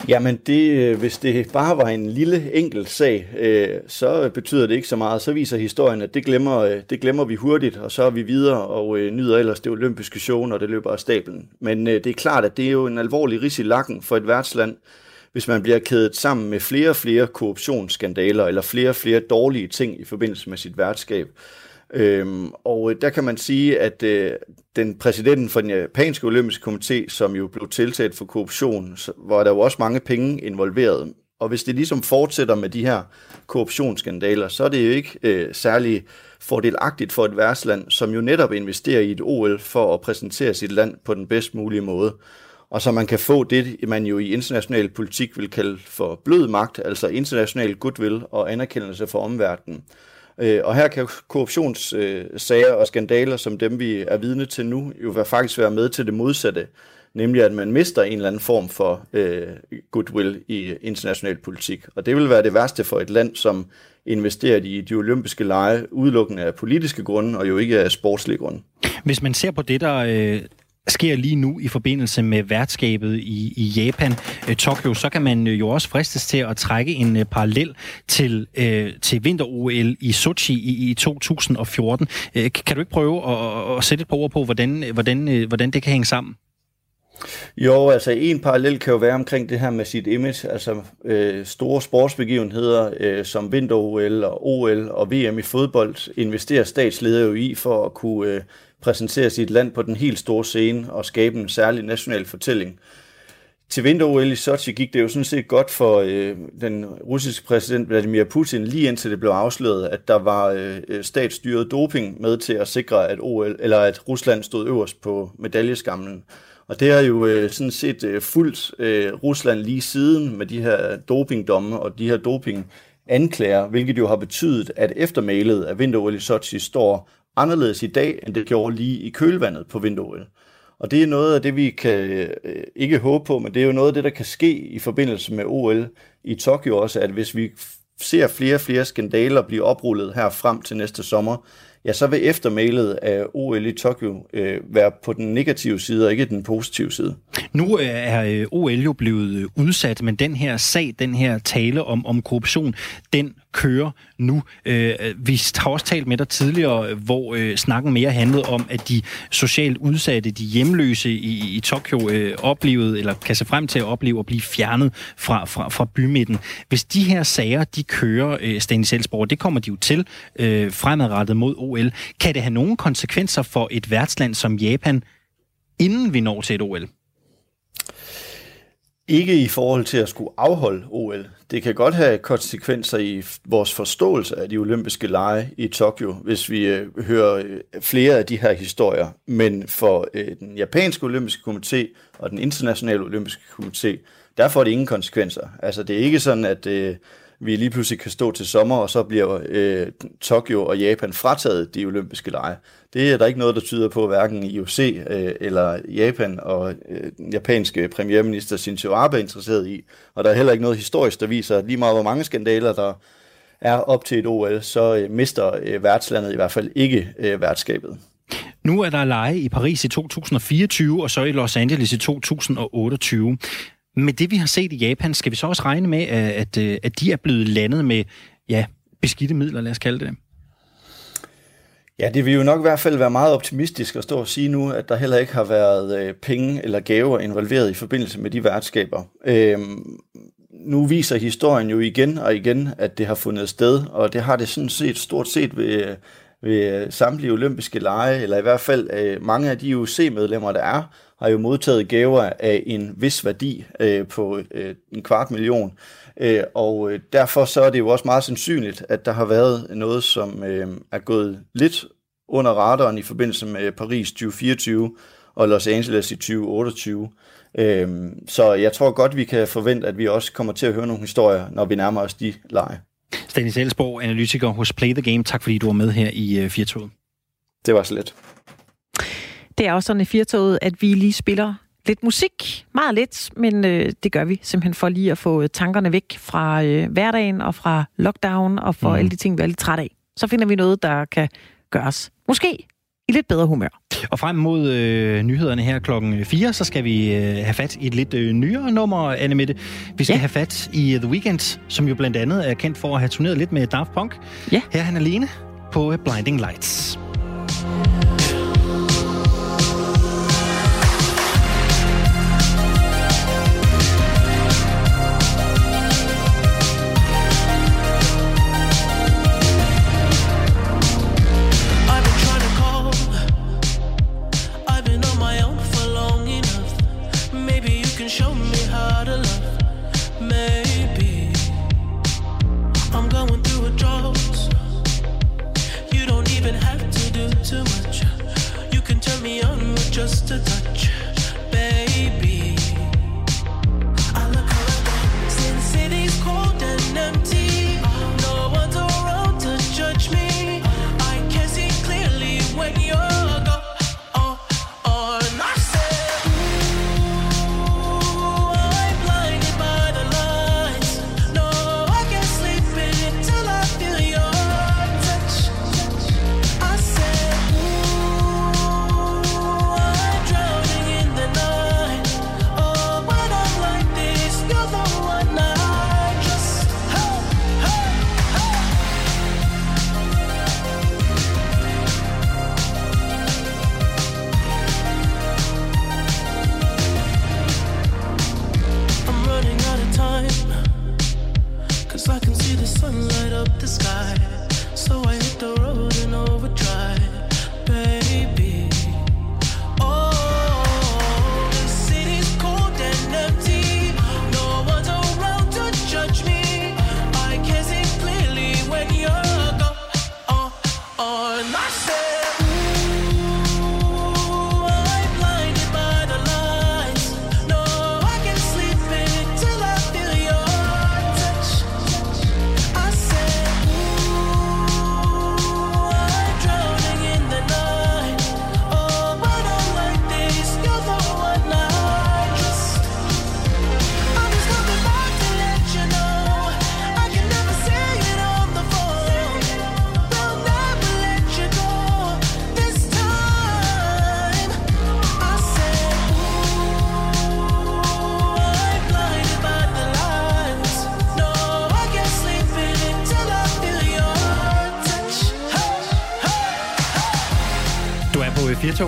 Jamen, det, øh, hvis det bare var en lille enkelt sag, øh, så betyder det ikke så meget. Så viser historien, at det glemmer, øh, det glemmer vi hurtigt, og så er vi videre og øh, nyder ellers det olympiske show, når det løber af stablen. Men øh, det er klart, at det er jo en alvorlig ris i lakken for et værtsland, hvis man bliver kædet sammen med flere og flere korruptionsskandaler, eller flere og flere dårlige ting i forbindelse med sit værtskab. Øhm, og øh, der kan man sige, at øh, den præsidenten for den japanske olympiske komité, som jo blev tiltalt for korruption, så var der jo også mange penge involveret. Og hvis det ligesom fortsætter med de her korruptionsskandaler, så er det jo ikke øh, særlig fordelagtigt for et værtsland, som jo netop investerer i et OL for at præsentere sit land på den bedst mulige måde. Og så man kan få det, man jo i international politik vil kalde for blød magt, altså international goodwill og anerkendelse for omverdenen. Øh, og her kan korruptionssager øh, og skandaler, som dem vi er vidne til nu, jo faktisk være med til det modsatte, nemlig at man mister en eller anden form for øh, goodwill i international politik. Og det vil være det værste for et land, som investerer i de olympiske lege udelukkende af politiske grunde, og jo ikke af sportslige grunde. Hvis man ser på det, der øh, sker lige nu i forbindelse med værtskabet i, i Japan, øh, Tokyo, så kan man øh, jo også fristes til at trække en øh, parallel til, øh, til vinter-OL i Sochi i, i 2014. Øh, kan du ikke prøve at, at sætte et par ord på, hvordan, øh, hvordan, øh, hvordan det kan hænge sammen? Jo, altså en parallel kan jo være omkring det her med sit image, altså øh, store sportsbegivenheder øh, som vinter-OL og OL og VM i fodbold investerer statsledere jo i for at kunne øh, præsentere sit land på den helt store scene og skabe en særlig national fortælling. Til vinter-OL i Sochi gik det jo sådan set godt for øh, den russiske præsident Vladimir Putin, lige indtil det blev afsløret, at der var øh, statsstyret doping med til at sikre, at, OL, eller at Rusland stod øverst på medaljeskamlen. Og det har jo øh, sådan set øh, fulgt øh, Rusland lige siden med de her dopingdomme og de her dopinganklager, hvilket jo har betydet, at eftermælet af vinter i Sochi står anderledes i dag, end det gjorde lige i kølvandet på vinduet. Og det er noget af det, vi kan øh, ikke håbe på, men det er jo noget af det, der kan ske i forbindelse med OL i Tokyo også, at hvis vi ser flere og flere skandaler blive oprullet her frem til næste sommer, ja, så vil eftermælet af OL i Tokyo øh, være på den negative side, og ikke den positive side. Nu øh, er øh, OL jo blevet øh, udsat, men den her sag, den her tale om, om korruption, den kører nu. Øh, vi har også talt med dig tidligere, øh, hvor øh, snakken mere handlede om, at de socialt udsatte, de hjemløse i, i Tokyo øh, oplevede, eller kan se frem til at opleve at blive fjernet fra, fra, fra bymidten. Hvis de her sager, de kører, øh, Stanis Elsborg, det kommer de jo til øh, fremadrettet mod OL. Kan det have nogen konsekvenser for et værtsland som Japan, inden vi når til et OL? Ikke i forhold til at skulle afholde OL. Det kan godt have konsekvenser i vores forståelse af de olympiske lege i Tokyo, hvis vi øh, hører øh, flere af de her historier. Men for øh, den japanske olympiske komité og den internationale olympiske komité, der får det ingen konsekvenser. Altså det er ikke sådan, at øh, vi lige pludselig kan stå til sommer, og så bliver øh, Tokyo og Japan frataget de olympiske lege. Det er der ikke noget, der tyder på, hverken IOC øh, eller Japan og øh, japanske premierminister Shinzo Abe er interesseret i. Og der er heller ikke noget historisk, der viser, at lige meget hvor mange skandaler, der er op til et OL, så øh, mister øh, værtslandet i hvert fald ikke øh, værtskabet. Nu er der lege i Paris i 2024, og så i Los Angeles i 2028. Med det, vi har set i Japan, skal vi så også regne med, at, at øh, de er blevet landet med ja, beskidte midler, lad os kalde det? Ja, det vil jo nok i hvert fald være meget optimistisk at stå og sige nu, at der heller ikke har været øh, penge eller gaver involveret i forbindelse med de værtskaber. Øhm, nu viser historien jo igen og igen, at det har fundet sted, og det har det sådan set stort set ved, ved øh, samtlige olympiske lege, eller i hvert fald øh, mange af de UC-medlemmer, der er, har jo modtaget gaver af en vis værdi øh, på øh, en kvart million. Øh, og øh, derfor så er det jo også meget sandsynligt, at der har været noget, som øh, er gået lidt under radaren i forbindelse med Paris 2024 og Los Angeles i 2028. Øh, så jeg tror godt, vi kan forvente, at vi også kommer til at høre nogle historier, når vi nærmer os de lege. Stanis Elsborg, analytiker hos Play the Game. Tak fordi du var med her i uh, Firtoget. Det var så let. Det er også sådan i Firtoget, at vi lige spiller lidt musik. Meget lidt, men øh, det gør vi simpelthen for lige at få tankerne væk fra øh, hverdagen og fra lockdown og for mm. alle de ting, vi er lidt træt af. Så finder vi noget, der kan gøres måske i lidt bedre humør. Og frem mod øh, nyhederne her klokken 4, så skal vi øh, have fat i et lidt øh, nyere nummer, Anne Mette. Vi skal ja. have fat i The Weeknd, som jo blandt andet er kendt for at have turneret lidt med Daft Punk. Ja. Her er han alene på Blinding Lights.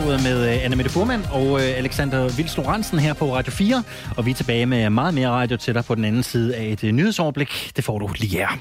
Firtoget med øh, Anne Anna Mette Furman og øh, Alexander Vils Lorentzen her på Radio 4. Og vi er tilbage med meget mere radio til dig på den anden side af et øh, nyhedsoverblik. Det får du lige her.